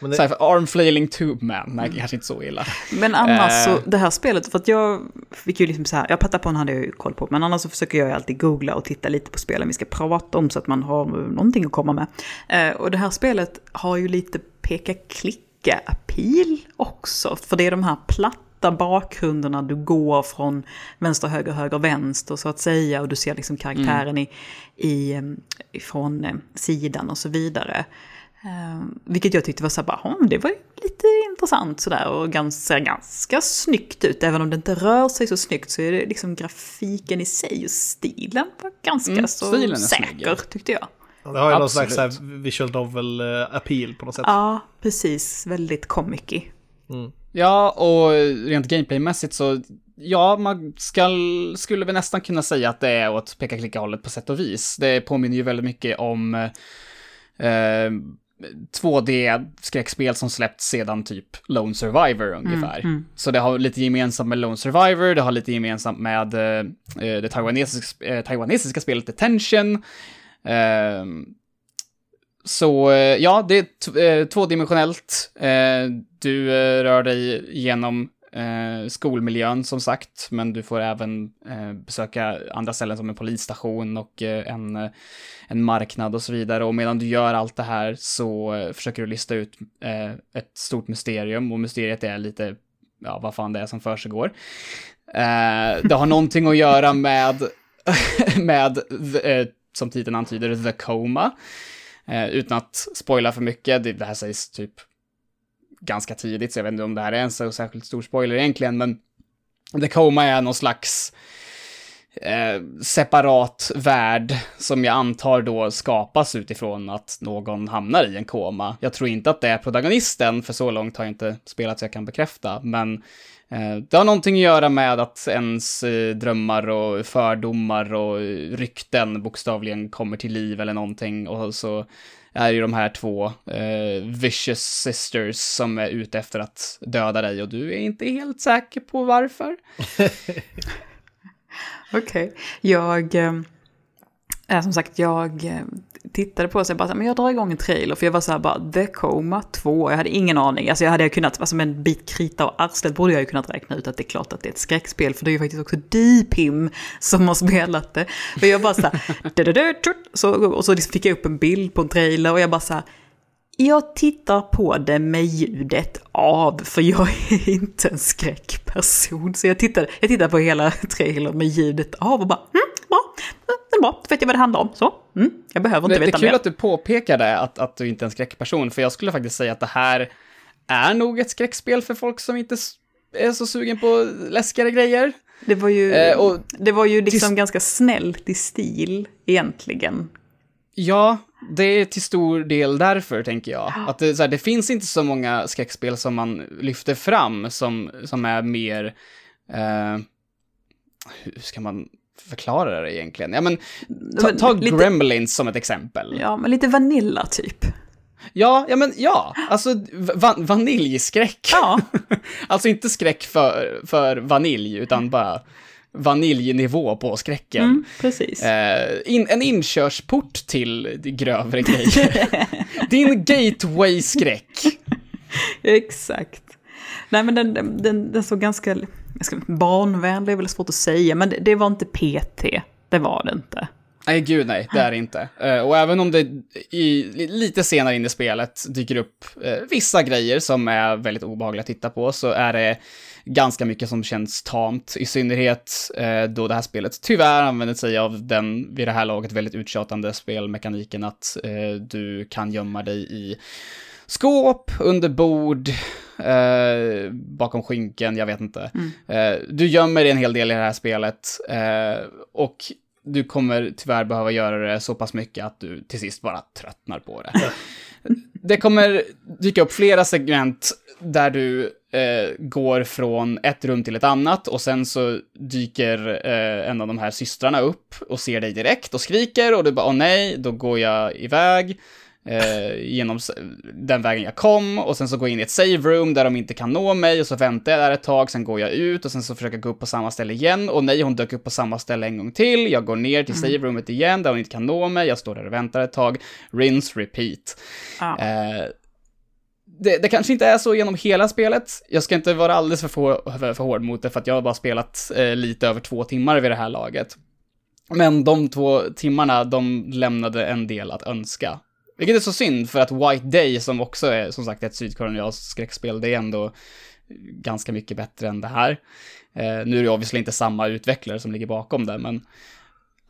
Men det, Så här, för arm flailing tube man, nej kanske inte så illa. Men annars Eh. så, det här spelet, för att jag fick ju liksom så här, jag Patapon hade jag ju koll på, men annars så försöker jag ju alltid googla och titta lite på spelen vi ska prata om så att man har någonting att komma med. Eh, och det här spelet har ju lite peka-klicka-appeal också, för det är de här platta bakgrunderna, du går från vänster, höger, höger, vänster så att säga, och du ser liksom karaktären i, i, eh, ifrån eh, sidan och så vidare. Eh, vilket jag tyckte var så här, bara, "Hm, det var ju lite intressant sådär och ganska, ganska snyggt ut. Även om det inte rör sig så snyggt så är det liksom grafiken i sig och stilen var ganska Mm, så stilen är säker snygg. tyckte jag. det har ju någon slags här visual novel eh, appeal på något sätt. Ja, precis. Väldigt comic Ja, och rent gameplaymässigt så, ja, man ska, skulle väl nästan kunna säga att det är åt peka-klicka-hållet på sätt och vis. Det påminner ju väldigt mycket om eh, 2D-skräckspel som släppts sedan typ Lone Survivor ungefär. Så det har lite gemensamt med Lone Survivor, det har lite gemensamt med eh, det taiwanesiska, eh, taiwanesiska spelet Detention. Ehm, så eh, ja, det är eh, tvådimensionellt. Eh, Du eh, rör dig genom eh, skolmiljön som sagt, men du får även eh, besöka andra ställen som en polisstation och eh, en, eh, en marknad och så vidare. Och medan du gör allt det här så eh, försöker du lista ut eh, ett stort mysterium och mysteriet är lite, ja, vad fan det är som försiggår. Eh, det har någonting att göra med, med the, eh, som titeln antyder, The Coma. Eh, utan att spoila för mycket, det, det här sägs typ ganska tidigt, så jag vet inte om det här är en så särskilt stor spoiler egentligen, men The Coma är någon slags eh, separat värld som jag antar då skapas utifrån att någon hamnar i en koma. Jag tror inte att det är protagonisten, för så långt har jag inte spelat så jag kan bekräfta, men eh, det har någonting att göra med att ens eh, drömmar och fördomar och rykten bokstavligen kommer till liv eller någonting och så är ju de här två eh, vicious sisters som är ute efter att döda dig och du är inte helt säker på varför. Okej. Jag, eh, Eh, som sagt, jag eh, tittade på och jag bara, så här, men jag drar igång en trailer. För jag var så här bara, The Coma 2. Jag hade ingen aning. Alltså jag hade kunnat, alltså med en bit krita och arslet borde jag ju kunnat räkna ut att det är klart att det är ett skräckspel. För det är ju faktiskt också Deepim som har spelat det. För jag bara så här, så, och så fick jag upp en bild på en trailer och jag bara så här, jag tittar på det med ljudet av, för jag är inte en skräckperson. Så jag tittar, jag tittar på hela trailern med ljudet av och bara, mm, bra, är bra, då vet jag vad det handlar om. Så, mm, jag behöver Det, inte det är veta kul mer. att du påpekade att, att du inte är en skräckperson, för jag skulle faktiskt säga att det här är nog ett skräckspel för folk som inte är så sugen på läskigare grejer. Det var ju, Eh, och- det var ju liksom Tis- ganska snällt i stil egentligen. Ja, det är till stor del därför, tänker jag. Att det, här, det finns inte så många skräckspel som man lyfter fram som, som är mer... Eh, hur ska man förklara det egentligen? Ja, men ta, ta lite- Gremlins som ett exempel. Ja, men lite Vanilla typ. Ja, ja men ja, alltså va vaniljskräck. Ja, Alltså inte skräck för, för vanilj, utan bara vaniljnivå på skräcken. mm, precis. Eh, in, en inkörsport till grövre grejer. Din gateway-skräck. Exakt. Nej men den, den, den, den såg ganska, ska, barnvänlig är väl svårt att säga, men det, det var inte PT. Det var det inte. Nej, gud nej, det är det inte. Eh, och även om det i, lite senare in i spelet dyker upp eh, vissa grejer som är väldigt obehagliga att titta på, så är det ganska mycket som känns tamt, i synnerhet eh, då det här spelet tyvärr använder sig av den, vid det här laget, väldigt uttjatande spelmekaniken att du kan gömma dig i skåp, under bord, eh, bakom skynken, jag vet inte. Mm. Eh, du gömmer dig en hel del i det här spelet eh, och du kommer tyvärr behöva göra det så pass mycket att du till sist bara tröttnar på det. det kommer dyka upp flera segment där du eh, går från ett rum till ett annat och sen så dyker eh, en av de här systrarna upp och ser dig direkt och skriker och du bara åh nej, då går jag iväg eh, genom den vägen jag kom och sen så går jag in i ett save room där de inte kan nå mig och så väntar jag där ett tag, sen går jag ut och sen så försöker jag gå upp på samma ställe igen och nej, hon dök upp på samma ställe en gång till, jag går ner till save roomet igen där hon inte kan nå mig, jag står där och väntar ett tag, rinse, repeat. Ja. Eh, det, det kanske inte är så genom hela spelet. Jag ska inte vara alldeles för, för, för, för hård mot det, för att jag har bara spelat eh, lite över två timmar vid det här laget. Men de två timmarna, de lämnade en del att önska. Vilket är så synd, för att White Day, som också är som sagt ett sydkoreanskt skräckspel, det är ändå ganska mycket bättre än det här. Eh, nu är det obviously inte samma utvecklare som ligger bakom det, men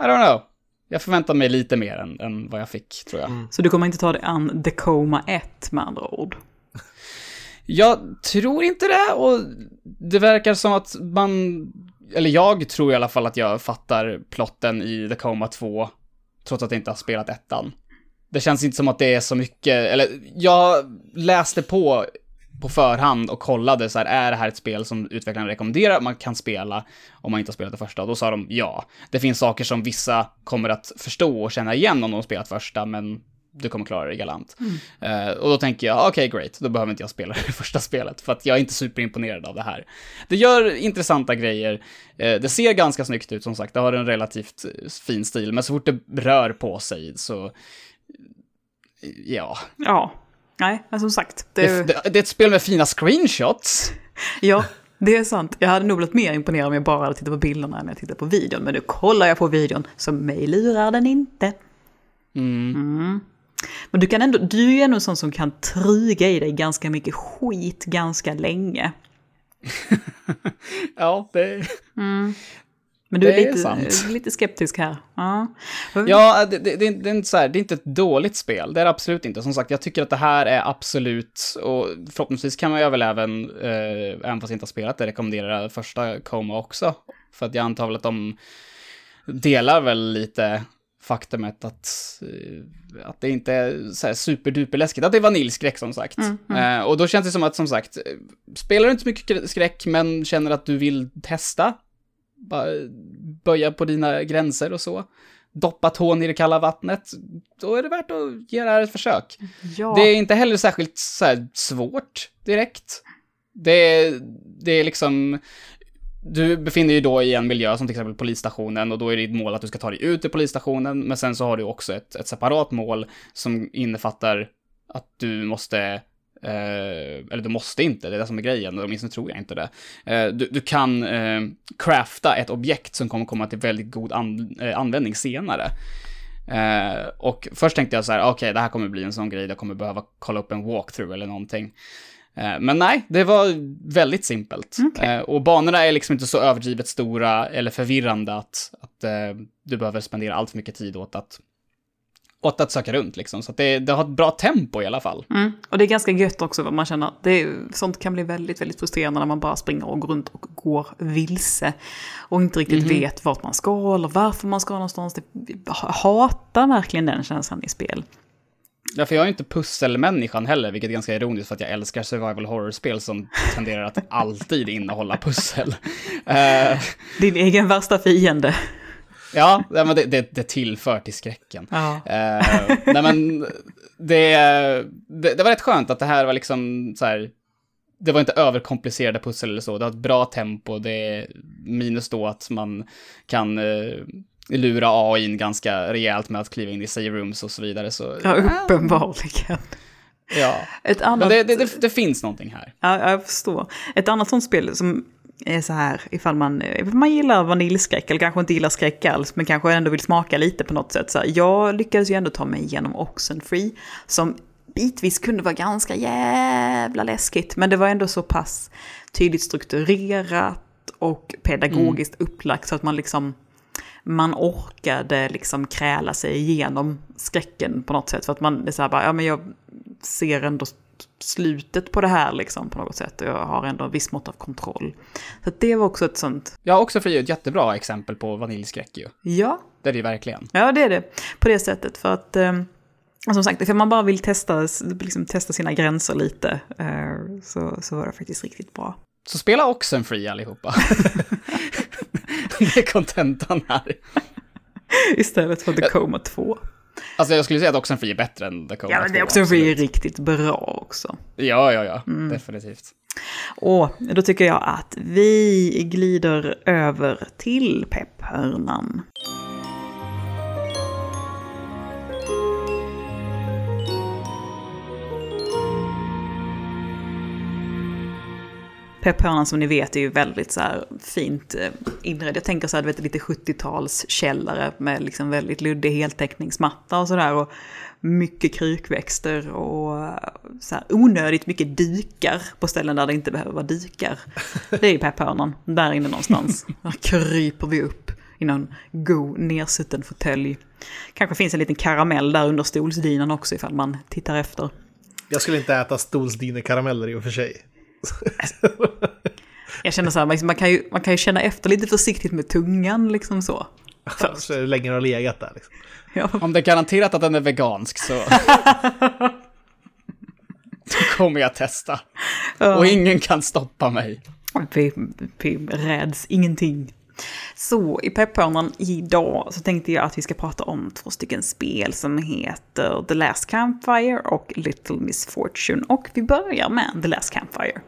I don't know. Jag förväntar mig lite mer än, än vad jag fick, tror jag. Så du kommer inte ta dig an The Coma 1 med andra ord? Jag tror inte det och det verkar som att man, eller jag tror i alla fall att jag fattar plotten i The Coma 2, trots att jag inte har spelat ettan. Det känns inte som att det är så mycket, eller jag läste på på förhand och kollade så här, är det här ett spel som utvecklaren rekommenderar man kan spela om man inte har spelat det första? Och då sa de ja. Det finns saker som vissa kommer att förstå och känna igen om de spelat första, men du kommer klara det galant. Eh, och då tänker jag, okej, great, då behöver inte jag spela det första spelet, för att jag är inte superimponerad av det här. Det gör intressanta grejer, eh, det ser ganska snyggt ut som sagt, det har en relativt eh, fin stil, men så fort det rör på sig så, ja. Ja. Nej, men som sagt. Det, Det, det, det är ett spel med fina screenshots. Ja, det är sant. Jag hade nog blivit mer imponerad om jag bara hade tittat på bilderna än jag tittade på videon. Men nu kollar jag på videon, så mig lurar den inte. Mm. Men du kan ändå, du är ju ändå en sån som kan truga i dig ganska mycket skit ganska länge. Ja, det... Men du är, är lite, sant. lite skeptisk här. Ja. Ja, det, det, det, är inte så här, det är inte ett dåligt spel, det är det absolut inte. Som sagt, jag tycker att det här är absolut, och förhoppningsvis kan man ju väl även, eh, även fast jag inte har spelat det, rekommendera första Coma också. För att jag antar väl att de delar väl lite faktumet att, eh, att det inte är så här superduperläskigt, att det är vaniljskräck som sagt. Eh, och då känns det som att, som sagt, eh, spelar du inte så mycket skräck men känner att du vill testa, böja på dina gränser och så, doppa tån i det kalla vattnet, då är det värt att ge det här ett försök. ja. Det är inte heller särskilt så svårt direkt. Det är, det är liksom... Du befinner dig då i en miljö som till exempel polisstationen och då är ditt mål att du ska ta dig ut ur polisstationen, men sen så har du också ett, ett separat mål som innefattar att du måste Eh, eller du måste inte, det är det som är grejen, åtminstone tror jag inte det. Eh, du, du kan eh, crafta ett objekt som kommer komma till väldigt god an, eh, användning senare. Eh, och först tänkte jag så här, okej, det här kommer bli en sån grej, jag kommer behöva kolla upp en walkthrough eller någonting. Eh, men nej, det var väldigt simpelt. Eh, och banorna är liksom inte så överdrivet stora eller förvirrande att, att du behöver spendera allt för mycket tid åt att, åt att söka runt liksom. Så det, det har ett bra tempo i alla fall. Mm. Och det är ganska gött också vad man känner. Det är, sånt kan bli väldigt, väldigt frustrerande när man bara springer och går runt och går vilse. Och inte riktigt vet vart man ska eller varför man ska någonstans. Det, hatar verkligen den känslan i spel. Ja, för jag är ju inte pusselmänniskan heller, vilket är ganska ironiskt för att jag älskar survival horror-spel som tenderar att alltid innehålla pussel. Eh, Din egen värsta fiende. Ja, men det, det, det tillför till skräcken. Ja. Eh, nej men, det, det, det var rätt skönt att det här var liksom så här, det var inte överkomplicerade pussel eller så, det har ett bra tempo, det minus då att man kan eh, lura AI ganska rejält med att kliva in i save rooms och så vidare. Så, Ja, uppenbarligen. ja. Ett Men annat... det, det, det, det finns någonting här. Ja, jag förstår. Ett annat sånt spel som är så här, ifall man, ifall man gillar vaniljskräck eller kanske inte gillar skräck alls, men kanske ändå vill smaka lite på något sätt. Så här, jag lyckades ju ändå ta mig igenom Oxenfree, som bitvis kunde vara ganska jävla läskigt, men det var ändå så pass tydligt strukturerat och pedagogiskt mm. upplagt så att man liksom man orkade liksom kräla sig igenom skräcken på något sätt. För att man är så här bara, ja men jag ser ändå slutet på det här liksom på något sätt. Och jag har ändå en viss mått av kontroll. Så det var också ett sånt... Ja, också för ett jättebra exempel på vaniljskräck ju. Ja. Det är det ju verkligen. Ja, det är det. På det sättet. För att... Eh, som sagt, för man bara vill testa, liksom, testa sina gränser lite. Eh, så, så var det faktiskt riktigt bra. Så spela Oxenfree allihopa. det är kontentan här. Istället för The Coma 2. Alltså jag skulle säga att Oxenfree är bättre än The 2. Ja, men det är Oxenfree är riktigt bra också. Ja, ja, ja. Mm. Definitivt. Och då tycker jag att vi glider över till pepphörnan. Pepphörnan som ni vet är ju väldigt så här fint eh, inredd. Jag tänker så här, du vet lite 70-tals källare med liksom väldigt luddig heltäckningsmatta och sådär. Och mycket krukväxter och eh, så här onödigt mycket dykar på ställen där det inte behöver vara dykar. Det är ju pepphörnan, där inne någonstans. Där kryper vi upp i någon god nersutten fåtölj. Kanske finns en liten karamell där under stolsdynan också ifall man tittar efter. Jag skulle inte äta stolsdynekarameller i och för sig. Jag känner så här, liksom, man kan, ju, man kan ju känna efter lite försiktigt med tungan liksom så. Först. Så länge den har legat där liksom. Ja. Om det är garanterat att den är vegansk så... Då kommer jag testa. Ja. Och ingen kan stoppa mig. Vi, vi räds ingenting. Så i pepphörnan idag så tänkte jag att vi ska prata om två stycken spel som heter The Last Campfire och Little Miss Fortune. Och vi börjar med The Last Campfire.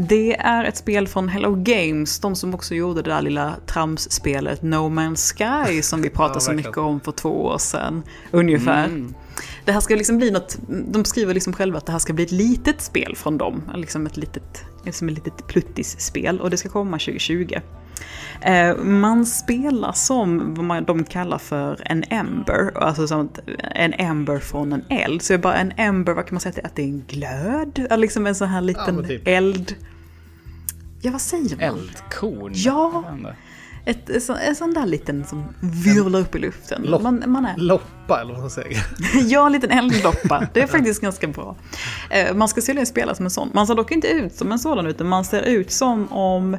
Det är ett spel från Hello Games, de som också gjorde det där lilla tramsspelet No Man's Sky som vi pratade ja, så mycket om för två år sedan. Ungefär. Mm. Det här ska liksom bli något, de skriver liksom själva att det här ska bli ett litet spel från dem. Liksom ett litet, liksom ett litet pluttis-spel och det ska komma 2020. Eh, man spelar som vad de kallar för en ember, alltså som en ember från en eld. Så det är bara en ember, vad kan man säga, att det är en glöd? Liksom en sån här liten ja, typ. eld... Ja, vad säger man? Eldkorn? Ja, ett, en sån där liten som virvlar upp i luften. Lopp, man, man är... Loppa eller vad man säger. ja, en liten eldloppa. Det är faktiskt ganska bra. Eh, man ska sälja spela som en sån. Man ser dock inte ut som en sådan utan man ser ut som om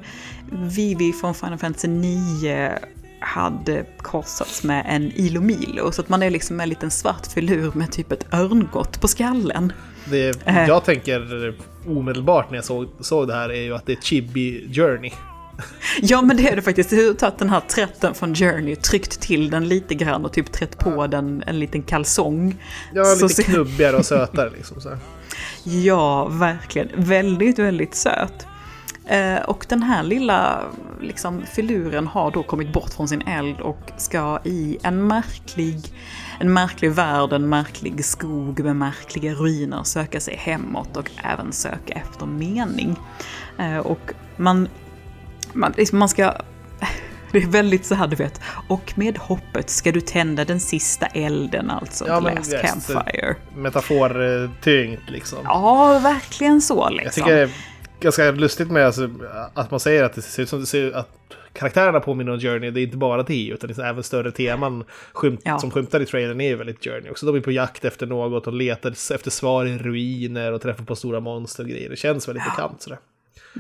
Vivi från Final Fantasy 9 hade korsats med en Ilomilo. Så att man är liksom en liten svart filur med typ ett örngott på skallen. Det eh. jag tänker omedelbart när jag såg, såg det här är ju att det är Chibi Journey. Ja men det är det faktiskt. Du har tagit den här trätten från Journey, tryckt till den lite grann och typ trätt på den en liten kalsong. Ja, lite så... knubbigare och sötare liksom. Så. Ja, verkligen. Väldigt, väldigt söt. Eh, och den här lilla liksom, filuren har då kommit bort från sin eld och ska i en märklig, en märklig värld, en märklig skog med märkliga ruiner söka sig hemåt och även söka efter mening. Eh, och man man, liksom, man ska... Det är väldigt så här du vet. Och med hoppet ska du tända den sista elden alltså. Ja, men Last yes, Campfire. Metafortyngt liksom. Ja, verkligen så liksom. Jag tycker det är ganska lustigt med alltså, att man säger att det ser ut som det ser, att karaktärerna påminner om Journey. Det är inte bara det utan det är även större teman skymt, ja. som skymtar i trailern är väldigt Journey också. De är på jakt efter något och letar efter svar i ruiner och träffar på stora monster och grejer. Det känns väldigt ja. bekant sådär.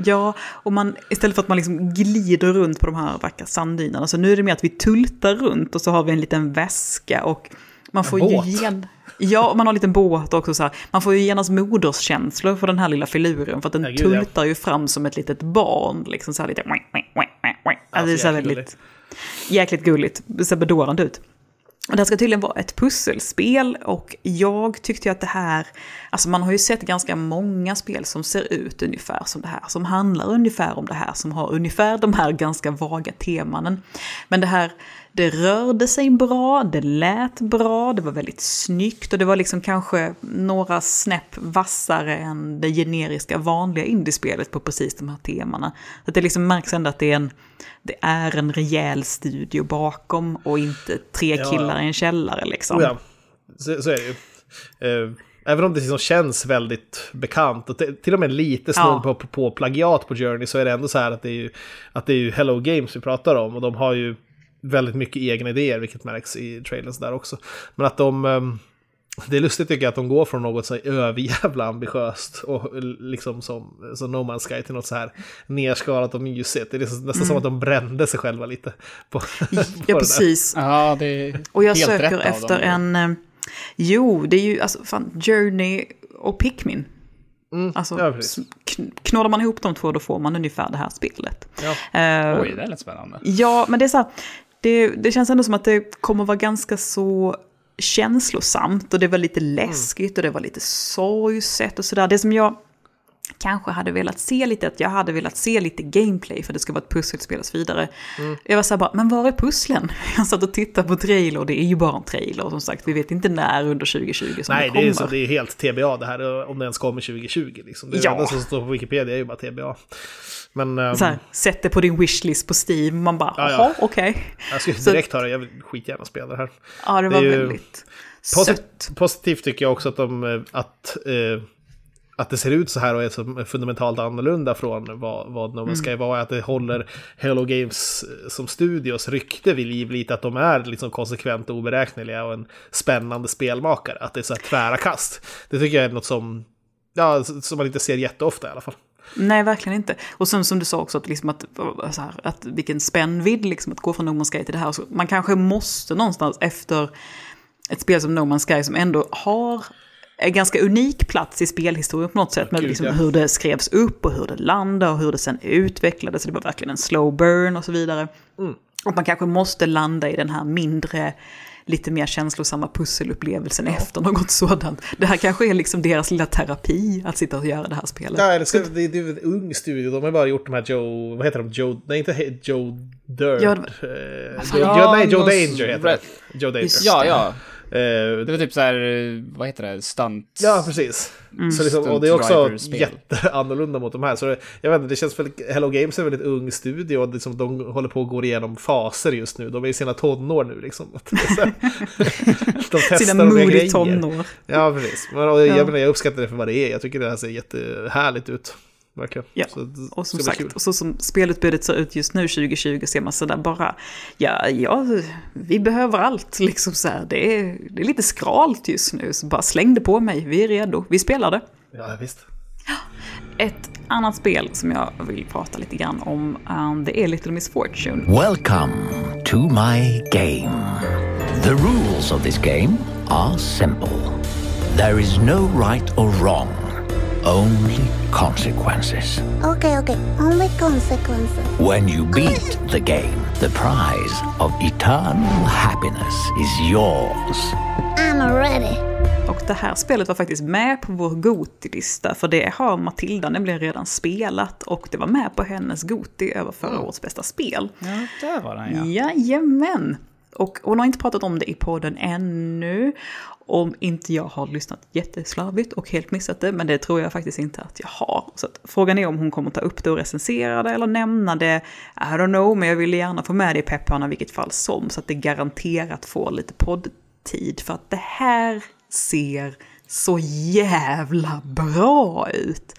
Ja, och man, istället för att man liksom glider runt på de här vackra sanddynerna, så nu är det mer att vi tultar runt och så har vi en liten väska och man får en ju gen... Ja, man har en liten båt också så här. Man får ju genast moderskänslor för den här lilla filuren, för att den ja, tultar ju fram som ett litet barn, liksom så här lite... Alltså, det är så här väldigt... Jäkligt gulligt, det ser bedårande ut. Det ska tydligen vara ett pusselspel och jag tyckte att det här, alltså man har ju sett ganska många spel som ser ut ungefär som det här, som handlar ungefär om det här, som har ungefär de här ganska vaga temanen. Men det här, det rörde sig bra, det lät bra, det var väldigt snyggt och det var liksom kanske några snäpp vassare än det generiska vanliga indiespelet på precis de här temana. Så att det liksom märks ändå att det är en, det är en rejäl studio bakom och inte tre killar ja. i en källare liksom. Oh ja, så, så är det ju. Eh, även om det liksom känns väldigt bekant och till och med lite snudd Ja. på, på, på plagiat på Journey så är det ändå så här att det är ju, att det är ju Hello Games vi pratar om och de har ju väldigt mycket egna idéer vilket märks i trailers där också. Men att de... ehm, det är lustigt tycker jag att de går från något så överjävla ambitiöst och liksom som, som No Man's Sky till något så här nerskalat och mysigt. Det är liksom nästan som att de brände sig själva lite. På, på Ja, där. precis. Ja, det är Och jag söker efter dem. en... eh, Jo, det är ju alltså fan Journey och Pikmin. Alltså, Mm, ja, precis. kn- knådar man ihop de två då får man ungefär det här spelet. Ja. Eh, Oj, det lät spännande. Ja, men det är så här, det, det känns ändå som att det kommer vara ganska så känslosamt och det var lite läskigt och det var lite sorgset och sådär. Det som jag kanske hade velat se lite, att jag hade velat se lite gameplay för det ska vara ett pusselspel och så vidare. Jag var så här bara, men var är pusslen? Jag satt och tittade på trailer det är ju bara en trailer som sagt, vi vet inte när under 2020 som Nej, det det kommer. är, så, det är helt TBA det här, om det ens kommer 2020. Liksom. Det Ja. enda som står på Wikipedia är ju bara TBA. Men ehm, Så här, sätt det på din wishlist på Steam, man bara, Ja, ja. jaha, okej. jag skulle direkt ha det, jag vill skitgärna spela det här. Ja, det Det var ju väldigt Posit- sött. Positivt tycker jag också att, de, eh, att, eh, att det ser ut så här och är så fundamentalt annorlunda från vad, vad No Man's Sky var. Att det håller Hello Games eh, som studios rykte vid liv lite. Att de är liksom konsekvent och oberäkneliga och en spännande spelmakare. Att det är så här tvära kast. Det tycker jag är något som, ja, som man inte ser jätteofta i alla fall. Nej, verkligen inte. Och sen som du sa också, att, liksom att, så här, att vilken spännvidd liksom, att gå från No Man's Sky till det här. Så man kanske måste någonstans efter ett spel som No Man's Sky som ändå har en ganska unik plats i spelhistorien på något sätt. Med liksom ja. hur det skrevs upp och hur det landade och hur det sen utvecklades. Så det var verkligen en slow burn och så vidare. Mm. Och man kanske måste landa i den här mindre, lite mer känslosamma pusselupplevelsen efter något sådant. Det här kanske är liksom deras lilla terapi, att sitta och göra det här spelet. Ja, eller ska, det, det är en ung studio. De har bara gjort de här Joe... Vad heter de? Joe... Nej, inte Joe Dirt. Ja, Eh, Joe, ja, Joe, nej, Joe Danger heter det. Joe Danger. Ja, ja. Eh, Det var typ så här, eh, vad heter det, stunt... Ja, precis. Mm. Så liksom, och det är också jätteannorlunda mot de här. Så det, jag vet inte, det känns väl... Hello Games är en väldigt ung studio och liksom, de håller på att gå igenom faser just nu. De är i sina tonår nu liksom. De testar Sina moody tonår. Ja, precis. Men, och, jag, Ja. menar, jag uppskattar det för vad det är. Jag tycker det här ser jättehärligt ut. Verkligen. Ja, Och som sagt, och så som spelutbudet ser ut just nu 2020 ser man sådär bara, ja, ja, vi behöver allt liksom så här. Det är, det är lite skralt just nu, så bara släng det på mig, vi är redo, vi spelar det. Ja, visst. Ett annat spel som jag vill prata lite grann om, um, det är Little Miss Fortune. Welcome to my game. The rules of this game are simple. There is no right or wrong, only consequences. Okay, okay. Only consequences. When you beat the game, the prize of eternal happiness is yours. I'm ready. Och det här spelet var faktiskt med på vår Goti-lista, för det har Matilda nämligen redan spelat och det var med på hennes Goti över förra årets bästa spel. Ja, där var den ja. Jajamän! Och hon har inte pratat om det i podden ännu. Om inte jag har lyssnat jätteslarvigt och helt missat det, men det tror jag faktiskt inte att jag har. Så att frågan är om hon kommer ta upp det och recensera det eller nämna det. I don't know, men jag ville gärna få med det i pepparna vilket fall som, så att det garanterat får lite poddtid. För att det här ser så jävla bra ut.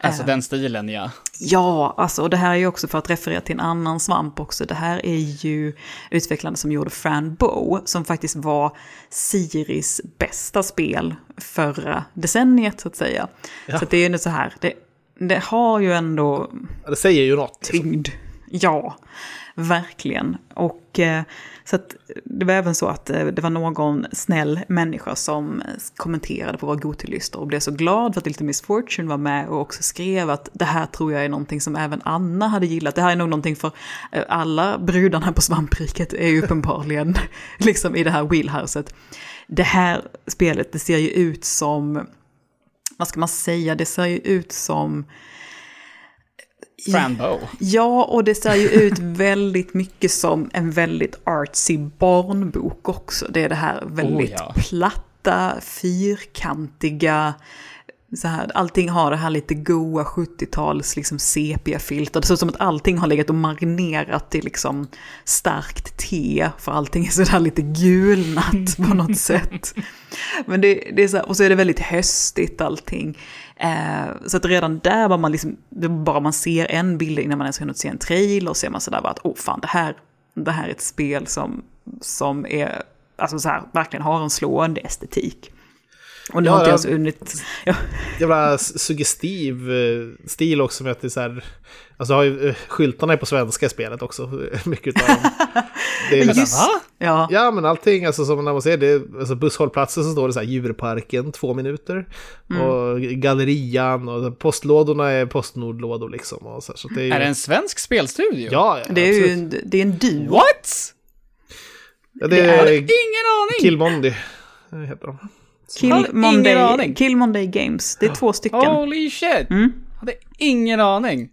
Alltså den stilen ja. Ja, alltså och det här är ju också för att referera till en annan svamp också. Det här är ju utvecklarna som gjorde Fran Bow, som faktiskt var Siris bästa spel förra decenniet så att säga. Ja. Så det är ju ändå så här, det, det har ju ändå Ja, det säger ju något. tyngd. Ja, verkligen. Och eh, så att det var även så att eh, det var någon snäll människa som eh, kommenterade på våra Gotilistor och blev så glad för att Little Miss Fortune var med och också skrev att det här tror jag är någonting som även Anna hade gillat. Det här är nog någonting för eh, alla brudarna på svampriket är ju uppenbarligen liksom i det här wheelhouset. Det här spelet, det ser ju ut som, vad ska man säga, det ser ju ut som Fran Bow. Ja, och det ser ju ut väldigt mycket som en väldigt artsy barnbok också. Det är det här väldigt Oh, ja. platta, fyrkantiga, så här, allting har det här lite goa 70-tals liksom sepia-filter. Det ser ut som att allting har legat och marinerat i liksom starkt te, för allting är sådär lite gulnat på något sätt. Men det, det är så här, och så är det väldigt höstigt allting. Eh, så att redan där var man liksom, det var bara man ser en bild innan man ens hunnit se en trailer, och ser man sådär bara att åh fan det här, det här är ett spel som, som är, alltså så här, verkligen har en slående estetik. Och nu Ja, har inte ja. jag ens hunnit, ja, jävla suggestiv eh, stil också med att det är så här... Alltså har ju, eh, skyltarna är på svenska i spelet också, mycket av dem. Det är Just- ja, Ja, men allting, alltså som när man ser det, alltså busshållplatsen så står det så här djurparken, två minuter. Mm. Och gallerian och postlådorna är Postnordlådor liksom. Och så, här, så det är, ju, Är det en svensk spelstudio? Ja, ja det är ju absolut. en, det är en duo. What? Ja, det hade är ingen aning! Killmondi, heter de. Kill Monday. Kill Monday Games, det är två stycken. Holy shit! Mm. Hade ingen aning.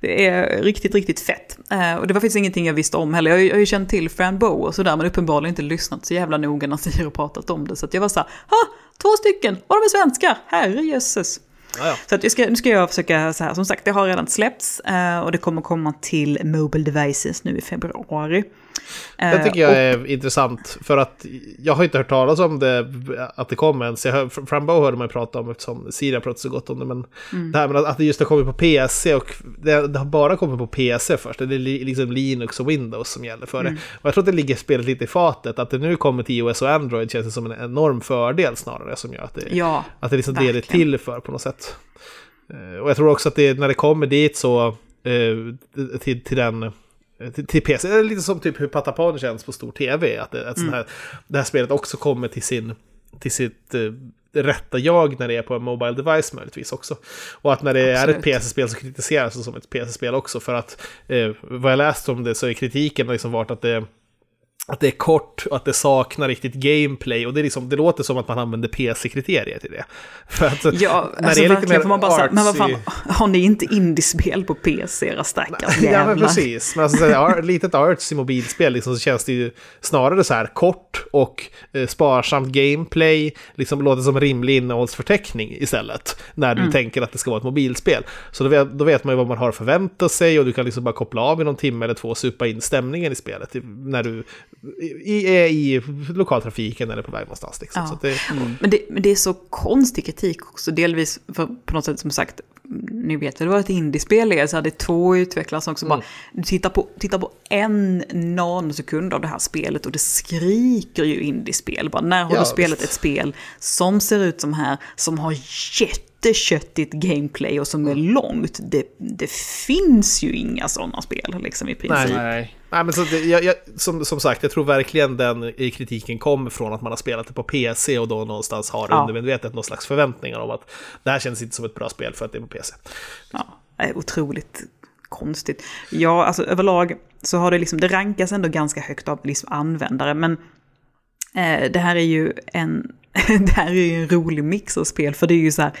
Det är riktigt, riktigt fett. Eh, och det var faktiskt ingenting jag visste om heller. Jag jag har ju känt till Fran Bow och sådär, men uppenbarligen inte lyssnat så jävla noga när Siri har pratat om det. Så jag var så här, ha, två stycken, och de är svenska, herrejösses. Så att jag ska, nu ska jag försöka, så här, som sagt, det har redan släppts eh, och det kommer komma till Mobile Devices nu i februari. Det Eh, tycker jag och- är intressant, för att jag har inte hört talas om det, att det kommer ens. Jag hör, Frambo hörde man ju prata om eftersom Siri har pratat så gott om det, men Mm. det här med att- att det just har kommit på PC och det, det har bara kommit på PC först. Det är li- liksom Linux och Windows som gäller för Mm. det. Och jag tror att det ligger spelet lite i fatet, att det nu kommer till iOS och Android känns det som en enorm fördel snarare, som gör att det, Ja, att det liksom verkligen. till för på något sätt. Eh, Och jag tror också att det, när det kommer dit så, eh, till, till den, till, till PC, det är lite som typ hur Patapon känns på stor tv, att, det, att sån här, det här spelet också kommer till sin, till sitt eh, rätta jag när det är på en mobile device möjligtvis också. Och att när det är Absolut. ett PC-spel så kritiseras det som ett PC-spel också, för att eh, vad jag läst om det så är kritiken liksom varit att det att det är kort och att det saknar riktigt gameplay. Och det, är liksom, det låter som att man använder PC-kriterier till det. För att Ja, när alltså det är lite verkligen mer man bara säga, men vad fan, artsy- har ni inte indiespel på PC era stackars Ja, men precis. Men alltså, så här, litet arts i mobilspel liksom, så känns det ju snarare så här kort och eh, sparsamt gameplay. Liksom låter som rimlig innehållsförteckning istället. När du Mm. tänker att det ska vara ett mobilspel. Så då vet, då vet man ju vad man har att förvänta sig och du kan liksom bara koppla av i någon timme eller två och supa in stämningen i spelet. När du i, är i lokaltrafiken eller på väg någonstans. Liksom. Ja. Så att det, Men det, men det är så konstig kritik också, delvis för på något sätt som sagt, ni vet väl vad ett indiespel är, så det är två utvecklare som också bara, du tittar på, tittar på en nanosekund av det här spelet och det skriker ju indiespel. Bara, när har Ja, du spelat visst. ett spel som ser ut som här, som har jätteköttigt gameplay och som är långt? Det, det finns ju inga sådana spel liksom i princip. Nej. Nej, men så det, jag, jag, som, som sagt, jag tror verkligen den kritiken kommer från att man har spelat det på PC och då någonstans har Ja. undermedvetet någon slags förväntningar om att det här känns inte som ett bra spel för att det är på PC. Ja, det är otroligt konstigt. Ja, alltså överlag så har det liksom, det rankas ändå ganska högt av liksom användare, men eh, det här är ju en, det här är ju en rolig mix av spel, för det är ju så här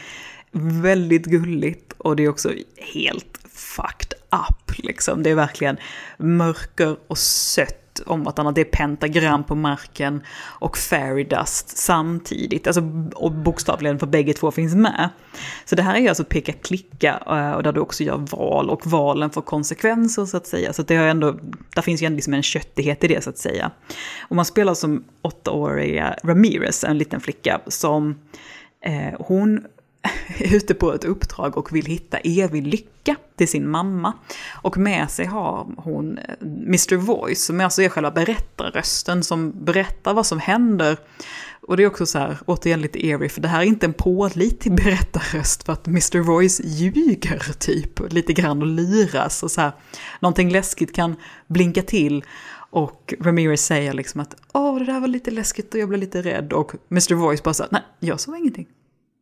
väldigt gulligt och det är också helt fucked app liksom. Det är verkligen mörker och sött om vartannat. Det är pentagram på marken och fairy dust samtidigt. Alltså, och bokstavligen för bägge två finns med. Så det här är ju alltså peka-klicka eh, och där du också gör val och valen får konsekvenser så att säga. Så att det har ändå, där finns ju ändå liksom en köttighet i det så att säga. Och man spelar som åttaåriga Ramirez, en liten flicka som eh, hon ute på ett uppdrag och vill hitta evig lycka till sin mamma. Och med sig har hon eh, Mr. Voice, som alltså är själva berättarrösten som berättar vad som händer. Och det är också så här, återigen lite eerie, för det här är inte en pålitlig berättarröst för att Mr. Voice ljuger typ lite grann och luras och så här. Någonting läskigt kan blinka till och Ramirez säger liksom att åh det där var lite läskigt och jag blev lite rädd och Mr. Voice bara så här, nej jag såg ingenting.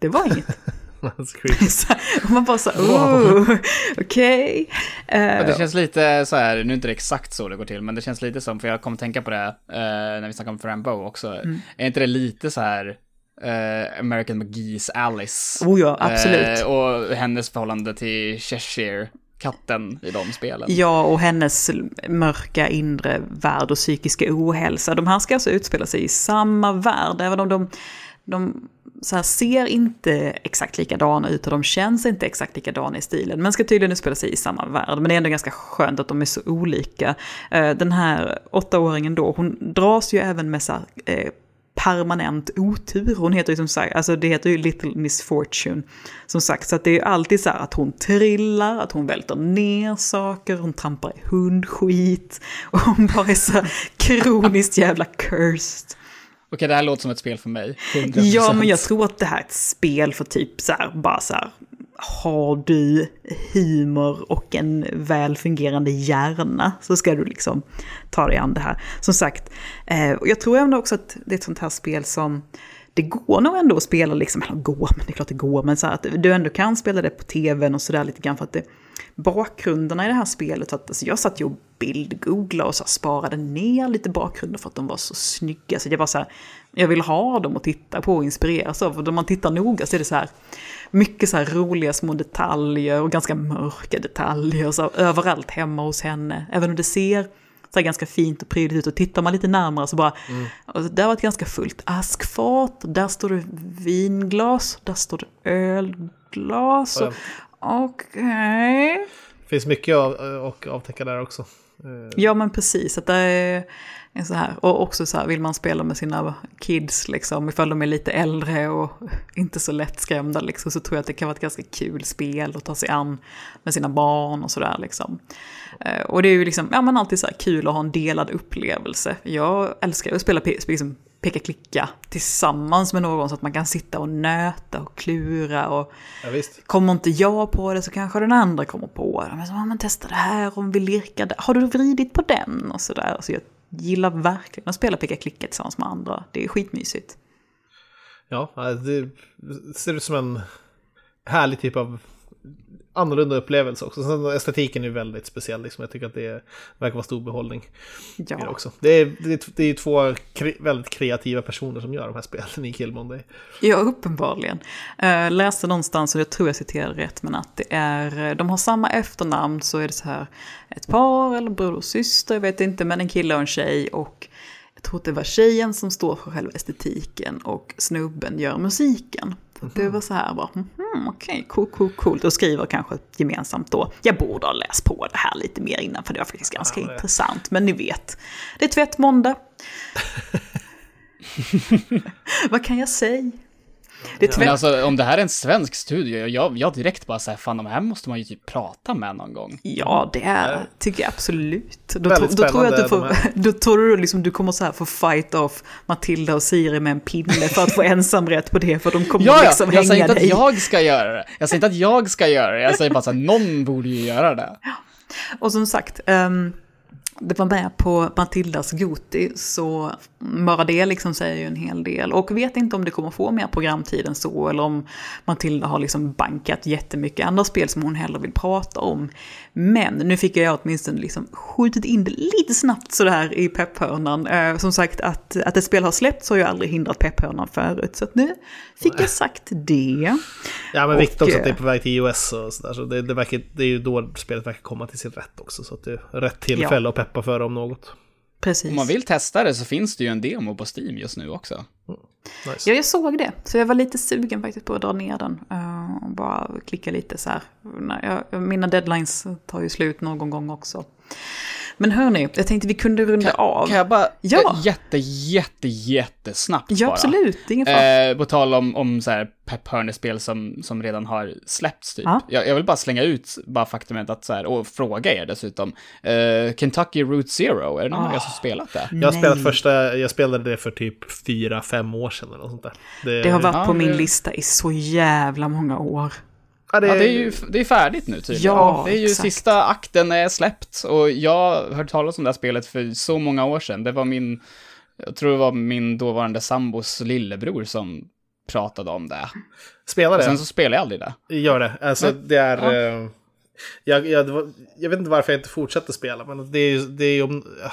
Det var inget. Och man bara så oh, okej. Ja, Eh, det känns lite så här, nu är inte det exakt så det går till, men det känns lite som, för jag kommer tänka på det eh, när vi snackade om Frambo också. Mm. Är inte det lite så här eh, American McGee's Alice? Oh ja, absolut. Eh, och hennes förhållande till Cheshire katten i de spelen. Ja, och hennes mörka inre värld och psykiska ohälsa. De här ska alltså utspela sig i samma värld, även om de, de så här, ser inte exakt likadana ut och de känns inte exakt likadana i stilen. Men ska tydligen utspela sig i samma värld. Men det är ändå ganska skönt att de är så olika. Eh, den här åttaåringen då, hon dras ju även med så här, eh, permanent otur. Hon heter ju som sagt, alltså det heter ju Little Miss Fortune. Som sagt, så att det är ju alltid så här att hon trillar, att hon välter ner saker, hon trampar i hundskit. Och hon bara är så här kroniskt jävla cursed. Okej, det här låter som ett spel för mig. 100%. Ja, men jag tror att det här är ett spel för typ så här, bara så här, har du humor och en väl fungerande hjärna så ska du liksom ta dig an det här. Som sagt, eh, och jag tror ändå också att det är ett sånt här spel som det går nog ändå att spela liksom, eller gå, men det är klart det går, men så här att du ändå kan spela det på tvn och sådär lite grann för att det, bakgrunderna i det här spelet, att, alltså jag satt ju och bildgooglade och så här, sparade ner lite bakgrunder för att de var så snygga. Så jag var så här, jag vill ha dem att titta på och inspireras av. För när man tittar noga så är det så här, mycket så här roliga små detaljer och ganska mörka detaljer så här, överallt hemma hos henne. Även om det ser så ganska fint och prydligt ut och tittar man lite närmare så bara, och det var ett ganska fullt askfat, där står det vinglas, där står det ölglas. och- Okej. finns mycket av, och avtäcka där också. Eh, Ja men precis, att det är, är så här. Och också så här, vill man spela med sina kids liksom, ifall de är lite äldre och inte så lättskrämda liksom, så tror jag att det kan vara ett ganska kul spel att ta sig an med sina barn och sådär liksom. Eh, Och det är ju liksom, ja men alltid så här kul att ha en delad upplevelse. Jag älskar att spela pe- liksom, peka-klicka tillsammans med någon så att man kan sitta och nöta och klura och Ja, visst. Kommer inte jag på det så kanske den andra kommer på det. Men så, ja, men testa det här om vi lirkar där. Har du vridit på den? Och sådär. Så jag gillar verkligen att spela picka-klicka tillsammans med andra. Det är skitmysigt. Ja, det ser ut som en härlig typ av annorlunda upplevelse också. Sen estetiken är ju väldigt speciell, liksom. jag tycker att det verkar vara stor behållning i det Ja, också. Det är, det är, det är två kre, väldigt kreativa personer som gör de här spelen i Killmonday. ja uppenbarligen. Uh, läste någonstans, och jag tror jag citerade rätt, men att det är, de har samma efternamn så är det så här ett par eller bror och syster, jag vet inte, men en kille och en tjej. Och jag tror att det var tjejen som står för själva estetiken och snubben gör musiken. Det var så här bara, hmm, okej, cool, cool, coolt. Och skriver kanske gemensamt då, jag borde ha läst på det här lite mer innan för det var faktiskt ganska Ja, intressant. Men ni vet, det är tvättmåndag. Vad kan jag säga? Det är Men alltså om det här är en svensk studio, jag, jag direkt bara säger fan de här måste man ju typ prata med någon gång. Ja, det är, tycker jag absolut. Då, Väldigt tro, då tror jag att du får, då tror du liksom du kommer så här få fight off Matilda och Siri med en pinne för att få ensamrätt på det, för de kommer Ja, ja, liksom jag säger hänga inte att dig. jag ska göra det. Jag säger inte att jag ska göra det. Jag säger bara så här, någon borde ju göra det. Och som sagt, ehm, det var med på Matildas Goti, så bara det liksom säger ju en hel del. Och vet inte om det kommer få mer programtid än så, eller om Matilda har liksom bankat jättemycket andra spel som hon hellre vill prata om. Men nu fick jag åtminstone liksom skjutit in det lite snabbt sådär i pepphörnan. Eh, som sagt, att, att ett spel har släppts har ju aldrig hindrat pepphörnan förut, så nu fick jag sagt det. Ja, men viktigt också att det är eh, på väg till iOS och sådär. Så det, det, verkar, det är ju då spelet verkar komma till sin rätt också. Så att det är rätt tillfälle att peppa för om något. Precis. Om man vill testa det så finns det ju en demo på Steam just nu också. Nice. Ja, jag såg det. Så jag var lite sugen faktiskt på att dra ner den. eh, och bara klicka lite så här. Mina deadlines tar ju slut någon gång också. Men hörni, jag tänkte vi kunde runda av. Kan jag bara, Ja. ja. jätte, jätte, jättesnabbt ja, bara. absolut. Det är ingen fara. Eh, på tal om, om så här Pep Hörner-spel som, som redan har släppts typ. Ja. Jag, jag vill bara slänga ut bara faktumet att så här, och fråga er dessutom. Eh, Kentucky Route Zero, är det någon av er som spelat det? Jag har spelat första, jag spelade det för typ fyra, fem år sedan eller något sånt där. Det har varit Ja, på min det- lista i så jävla många år. Ja, det, Ja, det är ju det är färdigt nu tydligen. Ja, det är ju exakt. sista akten är släppt och jag hörde talas om det här spelet för så många år sedan. Det var min, jag tror det var min dåvarande sambos lillebror som pratade om det. Spelar det. Sen så spelade jag aldrig det. Gör det. Alltså det är... ja. Jag, jag, jag vet inte varför jag inte fortsätter spela, men det är ju det är ju om, ja,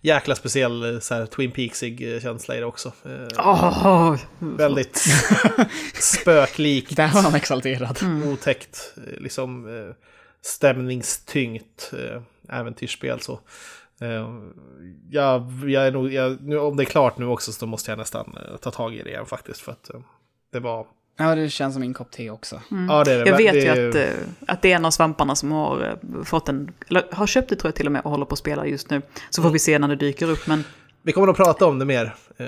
jäkla speciell eh, så här, Twin Peaksig eh, känsla i det också. Åh, Väldigt spöklikt, Där var han exalterad. otäckt. eh, Liksom, stämningstyngt äventyrsspel. Så. Jag, jag är nog, jag, nu, om det är klart nu också så måste jag nästan ta tag i det igen faktiskt. För att det var... Ja, det känns som min kopp te också. Ja, det är det. Jag vet det ju är att, eh, att det är en av svamparna som har eh, fått en, eller har köpt det tror jag till och med och håller på att spela just nu. Så får vi se när det dyker upp. Men Vi kommer att prata om det mer. Eh,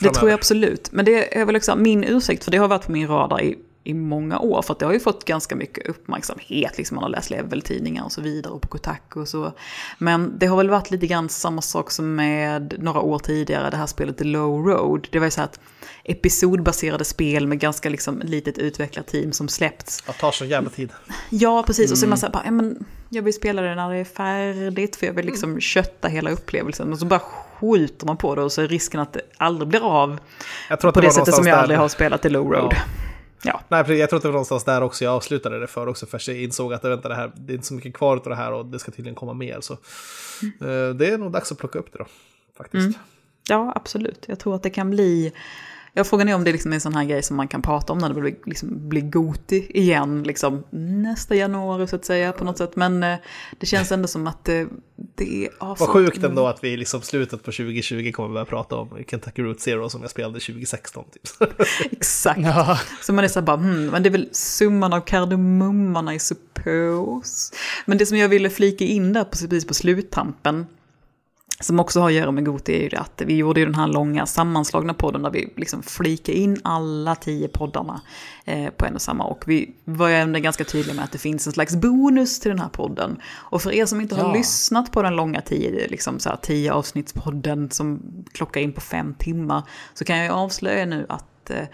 Det tror jag absolut. Men det är väl också min ursäkt, för det har varit på min radar i, i många år. För att det har ju fått ganska mycket uppmärksamhet. Liksom man har läst level-tidningar och så vidare och på Kotaku och så. Men det har väl varit lite grann samma sak som med några år tidigare, det här spelet The Low Road. Det var ju så här att episodbaserade spel med ganska liksom litet utvecklat team som släppts. Det tar så jävla tid. Ja, precis. Och så är man så här, bara, ja, men jag vill spela det när det är färdigt, för jag vill liksom kötta hela upplevelsen. Och så bara skjuter man på det och så är risken att det aldrig blir av. Jag tror att På det var sättet som jag aldrig har spelat i Low Road. Ja. Ja. Nej, precis, jag tror att det var någonstans där också jag avslutade det för också. För jag insåg att vänta, det, här, det är inte så mycket kvar av det här och det ska tydligen komma mer. Så eh, det är nog dags att plocka upp det då. Faktiskt. ja, absolut. Jag tror att det kan bli... Ja, frågan är om det liksom är en sån här grej som man kan prata om när det blir, liksom, blir Goti igen, liksom nästa januari så att säga på något sätt. Men eh, det känns ändå som att det, det har Vad sjukt ändå att vi liksom slutet på 2020 kommer börja prata om Kentucky Route Zero som jag spelade 2016. Typ. Exakt. Ja. Så man är så här bara, hmm, men det är väl summan av kardemumman I suppose. Men det som jag ville flika in där precis på sluttampen, som också har att göra med Goti, är ju det att vi gjorde ju den här långa sammanslagna podden där vi liksom flikade in alla tio poddarna eh, på en och samma. Och vi var ju ändå ganska tydliga med att det finns en slags bonus till den här podden. Och för er som inte har Ja. lyssnat på den långa tio, liksom så här, tio avsnittspodden som klockar in på fem timmar, så kan jag ju avslöja nu att eh,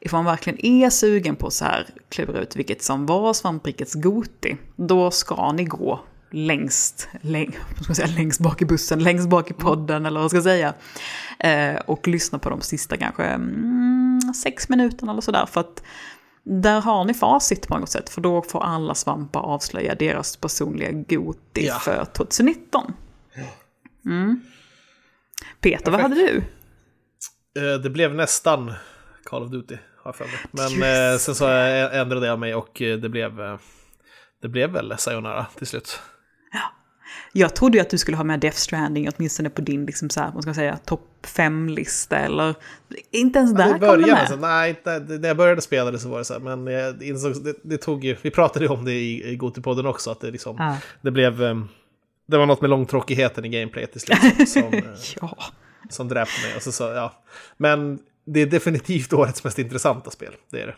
ifall man verkligen är sugen på så här klura ut vilket som var svamprikets Goti, då ska ni gå längst, läng, ska säga, längst bak i bussen, längst bak i podden eller vad ska jag säga. Eh, och lyssna på de sista kanske mm, sex minuterna eller sådär. För att där har ni facit på något sätt. För då får alla svampar avslöja deras personliga Goti Ja. för 2019. Mm. Peter, vad hade du? Eh, det blev nästan Call of Duty, har jag för mig. Men eh, sen så ändrade jag mig och eh, det blev, eh, det blev väl Sayonara till slut. Jag trodde ju att du skulle ha med Death Stranding åtminstone på din liksom så här, vad ska man säga, topp fem-lista eller... Inte ens där kom det med så, nej, när jag började spela det så var det så här, men jag insåg, det, det tog ju, vi pratade ju om det i, i Gotipodden också, att det liksom, Ja. det blev, eh, det var något med långtråkigheten i gameplayet till slut som, eh, Ja. som dräpte mig. Och så, så, ja. Men det är definitivt årets mest intressanta spel, det är det.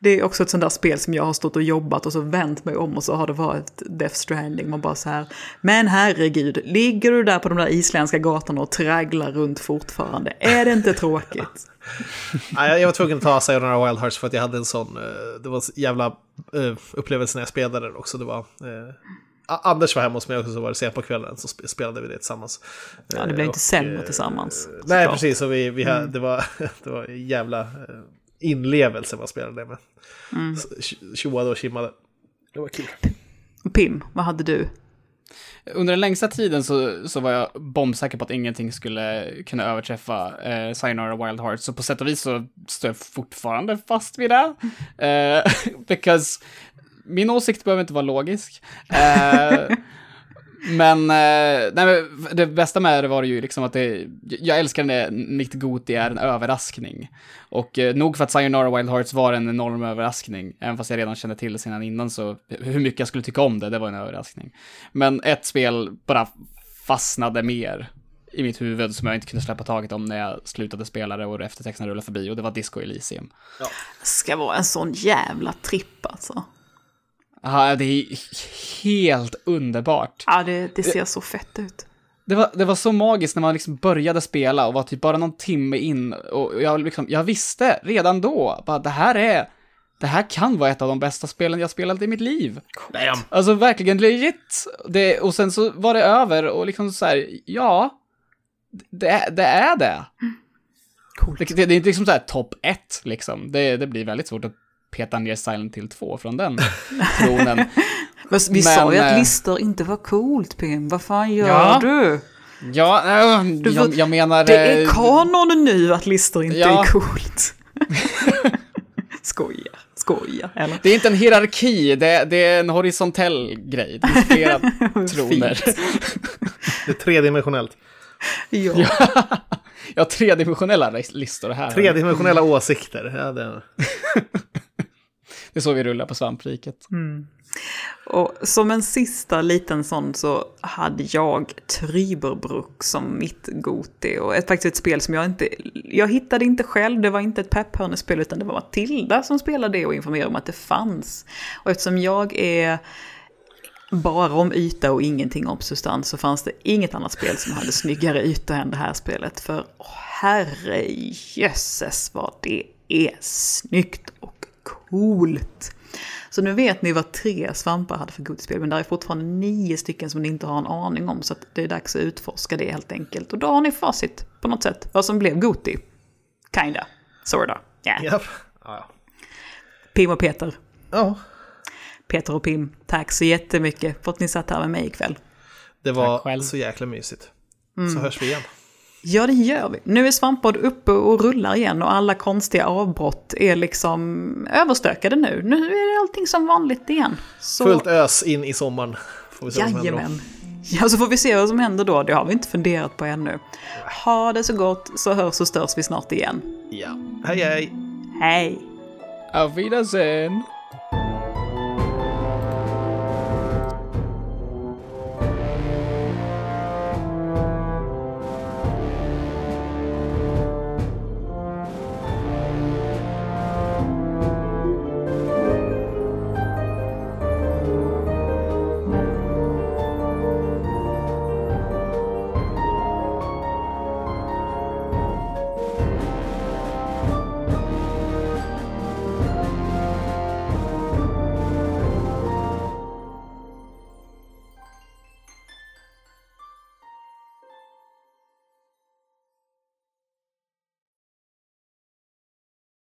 Det är också ett sånt där spel som jag har stått och jobbat och så vänt mig om och så har det varit Death Stranding. Man bara så här, men herregud, ligger du där på de där isländska gatorna och tragglar runt fortfarande? Är det inte tråkigt? Jag- var tvungen att ta Sayonara Wild Hearts för att jag hade en sån, eh, det var en jävla eh, upplevelse när jag spelade det också. Det var, eh, Anders var hemma hos mig också, så var det sent på kvällen, så sp- spelade vi det tillsammans. Ja, det blev Eh, inte sämre eh, tillsammans. Nej, såklart. precis. Och vi, vi hade, det, var, det var en jävla eh, inlevelse man spelade det med. Mm. Tjoade och kimmade. Det var kul. Pim, vad hade du? Under den längsta tiden så, så var jag bombsäker på att ingenting skulle kunna överträffa eh, Sayonara Wild Hearts, så på sätt och vis så står jag fortfarande fast vid det. Eh, because min åsikt behöver inte vara logisk. Eh, men, eh, nej, men det bästa med det var ju liksom att det, jag älskar när mitt Goti är en överraskning. Och eh, nog för att Sayonara Wild Hearts var en enorm överraskning, även fast jag redan kände till det sedan innan, så hur mycket jag skulle tycka om det, det var en överraskning. Men ett spel bara fastnade mer i mitt huvud som jag inte kunde släppa taget om när jag slutade spela det och eftertexterna rullade förbi, och det var Disco Elysium. Det ska vara en sån jävla tripp alltså. Ja, det är helt underbart. Ja, det, det ser så fett ut. Det var, det var så magiskt när man liksom började spela och var typ bara någon timme in och jag, liksom, jag visste redan då bara det här är, det här kan vara ett av de bästa spelen jag spelat i mitt liv. Damn. Alltså verkligen legit. Det, och sen så var det över och liksom så här, ja, det, det är det. Coolt. Det, det, det är inte liksom så här topp ett liksom. Det, det blir väldigt svårt att peta ner Silent Hill 2 från den tronen. Men vi Men, sa ju att eh, listor inte var coolt, Pim. Vad fan gör Ja. du? Ja, äh, Du jag, jag menar... Det är eh, kanon nu att listor inte Ja. är coolt. skojar. skojar, eller? Det är inte en hierarki, det, det är en horisontell grej. Det är flera troner. Det är tredimensionellt. Ja. Jag har tredimensionella listor här. Tredimensionella åsikter. Ja, det... Det är så vi rullar på svampriket. Mm. Och som en sista liten sån så hade jag Tryberbruck som mitt Goti. Och ett, faktiskt ett spel som jag inte... Jag hittade inte själv, det var inte ett pepphörnespel utan det var Matilda som spelade det och informerade om att det fanns. Och eftersom jag är bara om yta och ingenting om substans så fanns det inget annat spel som hade snyggare yta än det här spelet. För oh, herre jösses vad det är snyggt coolt. Så nu vet ni vad tre svampar hade för godisspel, men det är fortfarande nio stycken som ni inte har en aning om, så att det är dags att utforska det helt enkelt. Och då har ni facit på något sätt, vad som blev Goti. Kinda. Sorta. Yeah. Ja. Ja. Pim och Peter. ja. Peter och Pim, tack så jättemycket för att ni satt här med mig ikväll. Det var själv. så jäkla mysigt. Så hörs vi igen. Ja, det gör vi. Nu är Svamppodd uppe och rullar igen och alla konstiga avbrott är liksom överstökade nu. Nu är det allting som vanligt igen. Så... Fullt ös in i sommaren. Får vi se. Jajamän. Ja, så får vi se vad som händer då. Det har vi inte funderat på ännu. Ha det så gott, så hörs och störs vi snart igen. Ja. Hej hej! Hej! Auf Wiedersehen!